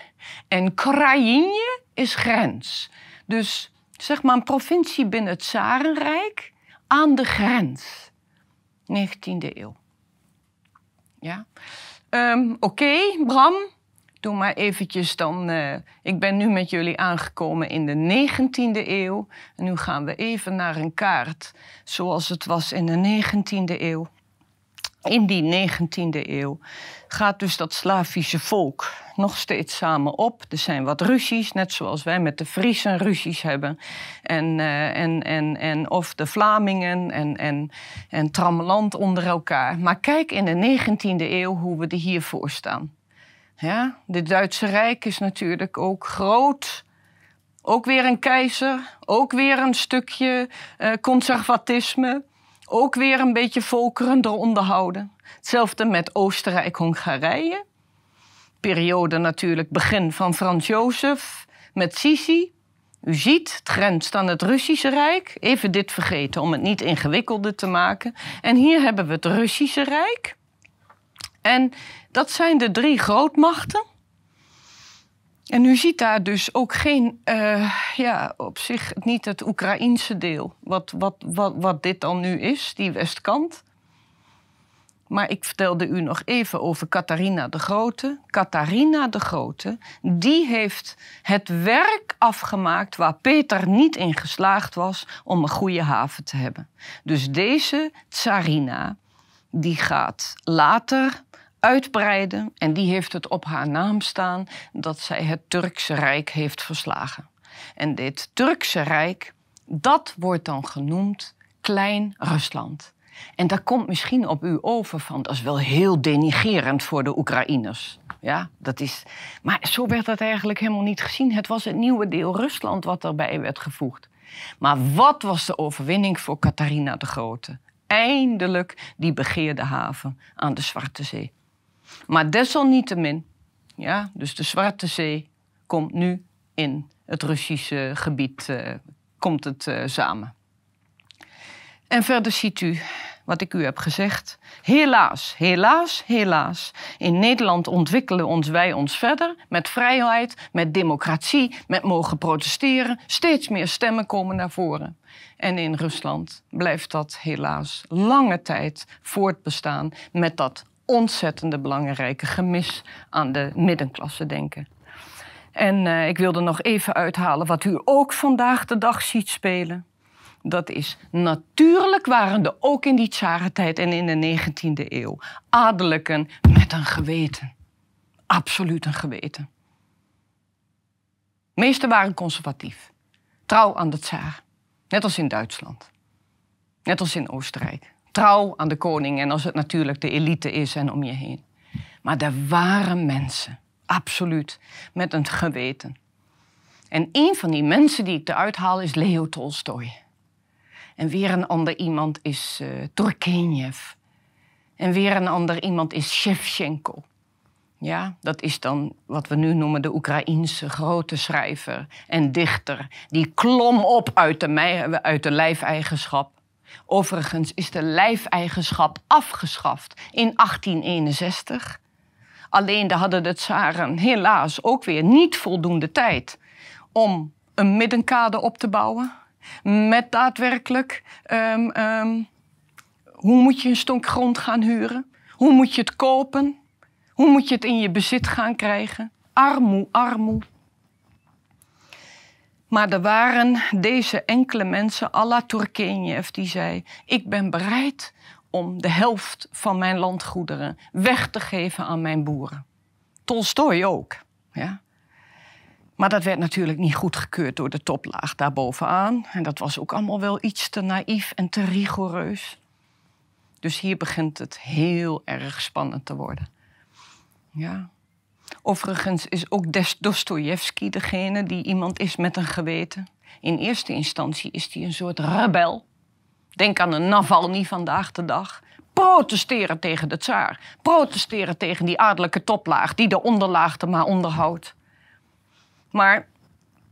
en Krajinje is grens. Dus zeg maar een provincie binnen het Zarenrijk aan de grens. 19e eeuw. Ja. Um, Oké, Bram. Doe maar eventjes dan. Uh, ik ben nu met jullie aangekomen in de 19e eeuw. En nu gaan we even naar een kaart zoals het was in de 19e eeuw. In die 19e eeuw gaat dus dat Slavische volk nog steeds samen op. Er zijn wat ruzies, net zoals wij met de Friesen ruzies hebben. En, uh, en, en, en of de Vlamingen en, en, en Trammeland onder elkaar. Maar kijk in de 19e eeuw hoe we er hiervoor staan. Ja, het Duitse Rijk is natuurlijk ook groot. Ook weer een keizer, ook weer een stukje uh, conservatisme. Ook weer een beetje volkeren eronder houden. Hetzelfde met Oostenrijk-Hongarije. Periode natuurlijk begin van Frans Jozef met Sisi. U ziet, het grenst aan het Russische Rijk. Even dit vergeten om het niet ingewikkelder te maken. En hier hebben we het Russische Rijk. En dat zijn de drie grootmachten. En u ziet daar dus ook geen, uh, ja, op zich niet het Oekraïense deel, wat, wat, wat, wat dit dan nu is, die westkant. Maar ik vertelde u nog even over Catharina de Grote. Catharina de Grote, die heeft het werk afgemaakt waar Peter niet in geslaagd was om een goede haven te hebben. Dus deze tsarina, die gaat later uitbreiden en die heeft het op haar naam staan dat zij het Turkse Rijk heeft verslagen. En dit Turkse Rijk, dat wordt dan genoemd Klein Rusland. En dat komt misschien op u over van dat is wel heel denigerend voor de Oekraïners. Ja, dat is. Maar zo werd dat eigenlijk helemaal niet gezien. Het was het nieuwe deel Rusland wat erbij werd gevoegd. Maar wat was de overwinning voor Catharina de Grote? Eindelijk die begeerde haven aan de Zwarte Zee. Maar desalniettemin, ja, dus de Zwarte Zee komt nu in het Russische gebied uh, komt het, uh, samen. En verder ziet u wat ik u heb gezegd. Helaas, helaas, helaas. In Nederland ontwikkelen ons wij ons verder met vrijheid, met democratie, met mogen protesteren. Steeds meer stemmen komen naar voren. En in Rusland blijft dat helaas lange tijd voortbestaan met dat ontzettende belangrijke gemis aan de middenklasse denken. En uh, ik wilde nog even uithalen wat u ook vandaag de dag ziet spelen. Dat is natuurlijk waren er ook in die tsarentijd en in de 19e eeuw adellijken met een geweten. Absoluut een geweten. De meesten waren conservatief. Trouw aan de tsaar. Net als in Duitsland. Net als in Oostenrijk. Trouw aan de koning en als het natuurlijk de elite is en om je heen. Maar er waren mensen, absoluut, met een geweten. En een van die mensen die ik eruit haal is Leo Tolstoy. En weer een ander iemand is uh, Turgenev. En weer een ander iemand is Shevchenko. Ja, dat is dan wat we nu noemen de Oekraïense grote schrijver en dichter. Die klom op uit de, uit de lijfeigenschap. Overigens is de lijfeigenschap afgeschaft in 1861. Alleen daar hadden de tsaren helaas ook weer niet voldoende tijd om een middenkade op te bouwen. Met daadwerkelijk, um, um, hoe moet je een stonk grond gaan huren? Hoe moet je het kopen? Hoe moet je het in je bezit gaan krijgen? Armoe, armoe. Maar er waren deze enkele mensen, Allah Turgenev, die zei: Ik ben bereid om de helft van mijn landgoederen weg te geven aan mijn boeren. Tolstoy ook. Ja. Maar dat werd natuurlijk niet goedgekeurd door de toplaag daarbovenaan. En dat was ook allemaal wel iets te naïef en te rigoureus. Dus hier begint het heel erg spannend te worden. Ja. Overigens is ook Dostoevsky degene die iemand is met een geweten. In eerste instantie is hij een soort rebel. Denk aan een Navalny vandaag de dag. Protesteren tegen de tsaar. Protesteren tegen die adellijke toplaag die de onderlaag er maar onderhoudt. Maar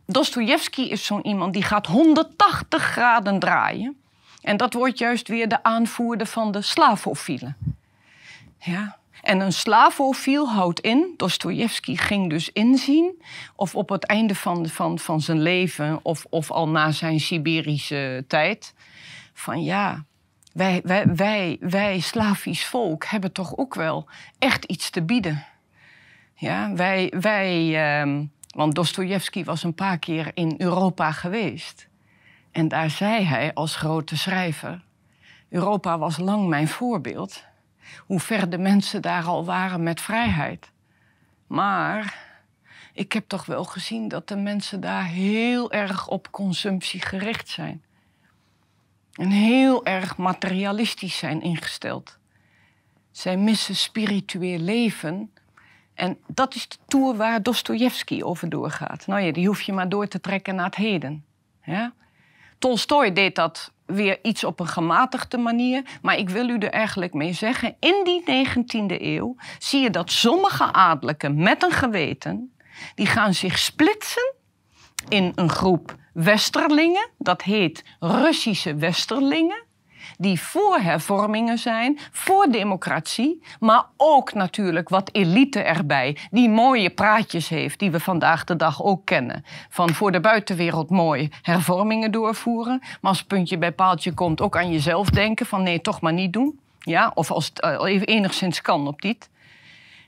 Dostoevsky is zo'n iemand die gaat 180 graden draaien. En dat wordt juist weer de aanvoerder van de slavofielen. Ja. En een slavofiel houdt in, Dostoevsky ging dus inzien, of op het einde van, van, van zijn leven, of, of al na zijn Siberische tijd, van ja, wij, wij, wij, wij Slavisch volk hebben toch ook wel echt iets te bieden. Ja, wij, wij ehm, want Dostoevsky was een paar keer in Europa geweest. En daar zei hij als grote schrijver: Europa was lang mijn voorbeeld. Hoe ver de mensen daar al waren met vrijheid. Maar ik heb toch wel gezien dat de mensen daar heel erg op consumptie gericht zijn. En heel erg materialistisch zijn ingesteld. Zij missen spiritueel leven en dat is de tour waar Dostoevsky over doorgaat. Nou ja, die hoef je maar door te trekken naar het heden. Ja? Tolstoy deed dat weer iets op een gematigde manier. Maar ik wil u er eigenlijk mee zeggen: in die 19e eeuw zie je dat sommige adellijken met een geweten. die gaan zich splitsen in een groep westerlingen. Dat heet Russische westerlingen die voor hervormingen zijn, voor democratie, maar ook natuurlijk wat elite erbij, die mooie praatjes heeft, die we vandaag de dag ook kennen. Van voor de buitenwereld mooi hervormingen doorvoeren, maar als puntje bij paaltje komt ook aan jezelf denken van nee, toch maar niet doen. Ja, of als het uh, enigszins kan op dit.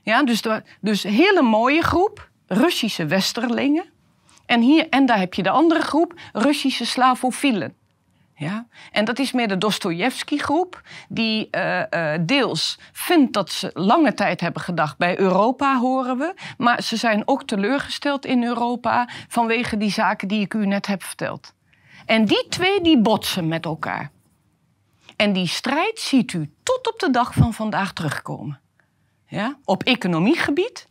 Ja, dus, de, dus hele mooie groep, Russische westerlingen. En, hier, en daar heb je de andere groep, Russische slavofielen. Ja? En dat is meer de Dostoevsky-groep, die uh, uh, deels vindt dat ze lange tijd hebben gedacht bij Europa, horen we. Maar ze zijn ook teleurgesteld in Europa vanwege die zaken die ik u net heb verteld. En die twee die botsen met elkaar. En die strijd ziet u tot op de dag van vandaag terugkomen. Ja? Op economiegebied.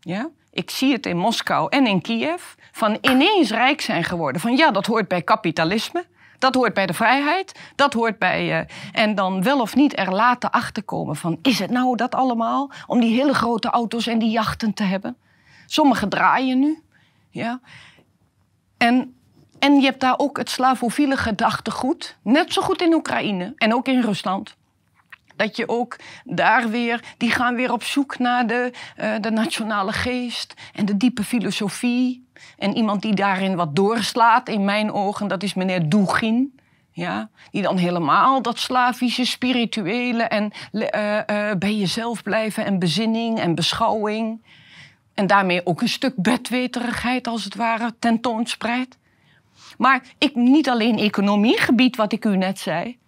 Ja? Ik zie het in Moskou en in Kiev. Van ineens rijk zijn geworden. Van ja, dat hoort bij kapitalisme. Dat hoort bij de vrijheid. Dat hoort bij. Uh, en dan wel of niet er later achter komen van: is het nou dat allemaal? Om die hele grote auto's en die jachten te hebben. Sommigen draaien nu. Ja. En, en je hebt daar ook het slavofiele gedachtegoed. Net zo goed in Oekraïne en ook in Rusland. Dat je ook daar weer, die gaan weer op zoek naar de, uh, de nationale geest en de diepe filosofie. En iemand die daarin wat doorslaat, in mijn ogen, dat is meneer Dugin. Ja, die dan helemaal dat slavische, spirituele en uh, uh, bij jezelf blijven en bezinning en beschouwing. En daarmee ook een stuk bedweterigheid, als het ware, tentoonspreidt. Maar ik, niet alleen economiegebied, wat ik u net zei.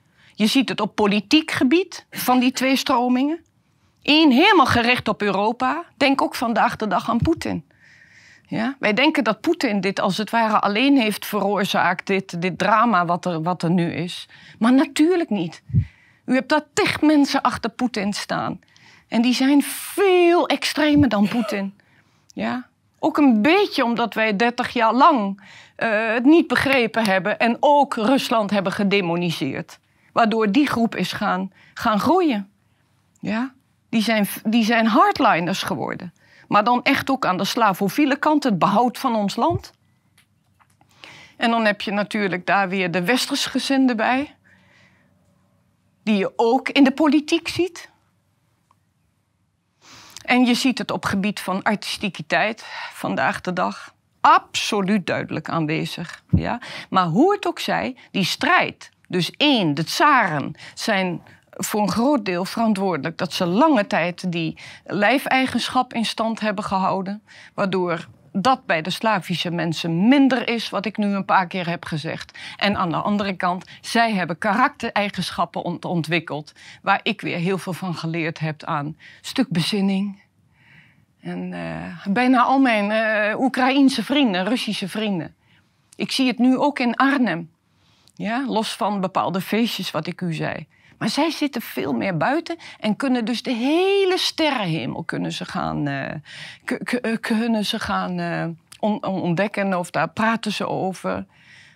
Je ziet het op politiek gebied van die twee stromingen. Eén helemaal gericht op Europa. Denk ook vandaag de dag aan Poetin. Ja? Wij denken dat Poetin dit als het ware alleen heeft veroorzaakt, dit, dit drama wat er, wat er nu is. Maar natuurlijk niet. U hebt daar tig mensen achter Poetin staan. En die zijn veel extremer dan Poetin. Ja? Ook een beetje omdat wij 30 jaar lang uh, het niet begrepen hebben en ook Rusland hebben gedemoniseerd. Waardoor die groep is gaan, gaan groeien. Ja? Die, zijn, die zijn hardliners geworden. Maar dan echt ook aan de slavofiele kant, het behoud van ons land. En dan heb je natuurlijk daar weer de westersgezinden bij. Die je ook in de politiek ziet. En je ziet het op gebied van artistiekiteit vandaag de dag absoluut duidelijk aanwezig. Ja? Maar hoe het ook zij, die strijd. Dus één, de tsaren zijn voor een groot deel verantwoordelijk dat ze lange tijd die lijfeigenschap in stand hebben gehouden. Waardoor dat bij de Slavische mensen minder is, wat ik nu een paar keer heb gezegd. En aan de andere kant, zij hebben karaktereigenschappen ontwikkeld, waar ik weer heel veel van geleerd heb aan stuk bezinning. En uh, bijna al mijn uh, Oekraïense vrienden, Russische vrienden. Ik zie het nu ook in Arnhem. Ja, los van bepaalde feestjes, wat ik u zei. Maar zij zitten veel meer buiten en kunnen dus de hele sterrenhemel kunnen ze gaan, uh, kunnen ze gaan on ontdekken of daar praten ze over.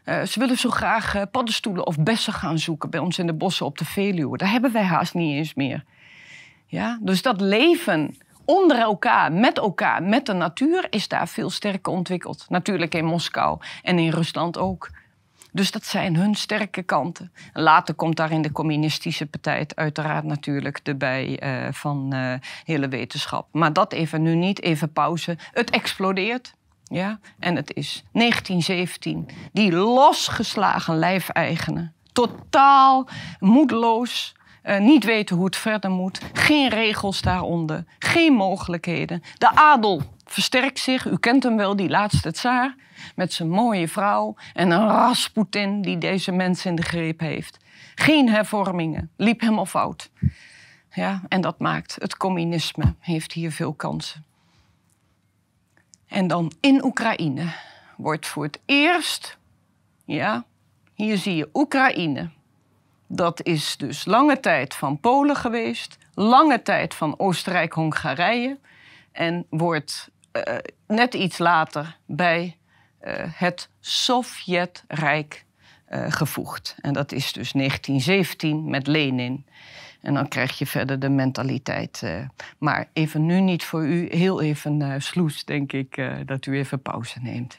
Ze willen zo graag paddenstoelen of bessen gaan zoeken bij ons in de bossen op de Veluwe. Daar hebben wij haast niet eens meer. Ja? Dus dat leven onder elkaar, met elkaar, met de natuur, is daar veel sterker ontwikkeld. Natuurlijk in Moskou en in Rusland ook. Dus dat zijn hun sterke kanten. Later komt daar in de communistische partij uiteraard natuurlijk erbij uh, van uh, hele wetenschap. Maar dat even nu niet, even pauze. Het explodeert. Ja? En het is 1917. Die losgeslagen lijfeigenen. Totaal moedeloos. Uh, niet weten hoe het verder moet. Geen regels daaronder. Geen mogelijkheden. De adel versterkt zich. U kent hem wel, die laatste tsaar. Met zijn mooie vrouw en een Rasputin die deze mensen in de greep heeft. Geen hervormingen, liep helemaal fout. Ja, en dat maakt het communisme heeft hier veel kansen. En dan in Oekraïne wordt voor het eerst, ja, hier zie je Oekraïne. Dat is dus lange tijd van Polen geweest, lange tijd van Oostenrijk-Hongarije en wordt uh, net iets later bij uh, het Sovjetrijk uh, gevoegd. En dat is dus 1917 met Lenin. En dan krijg je verder de mentaliteit. maar even nu niet voor u, heel even uh, sloes, denk ik, dat u even pauze neemt.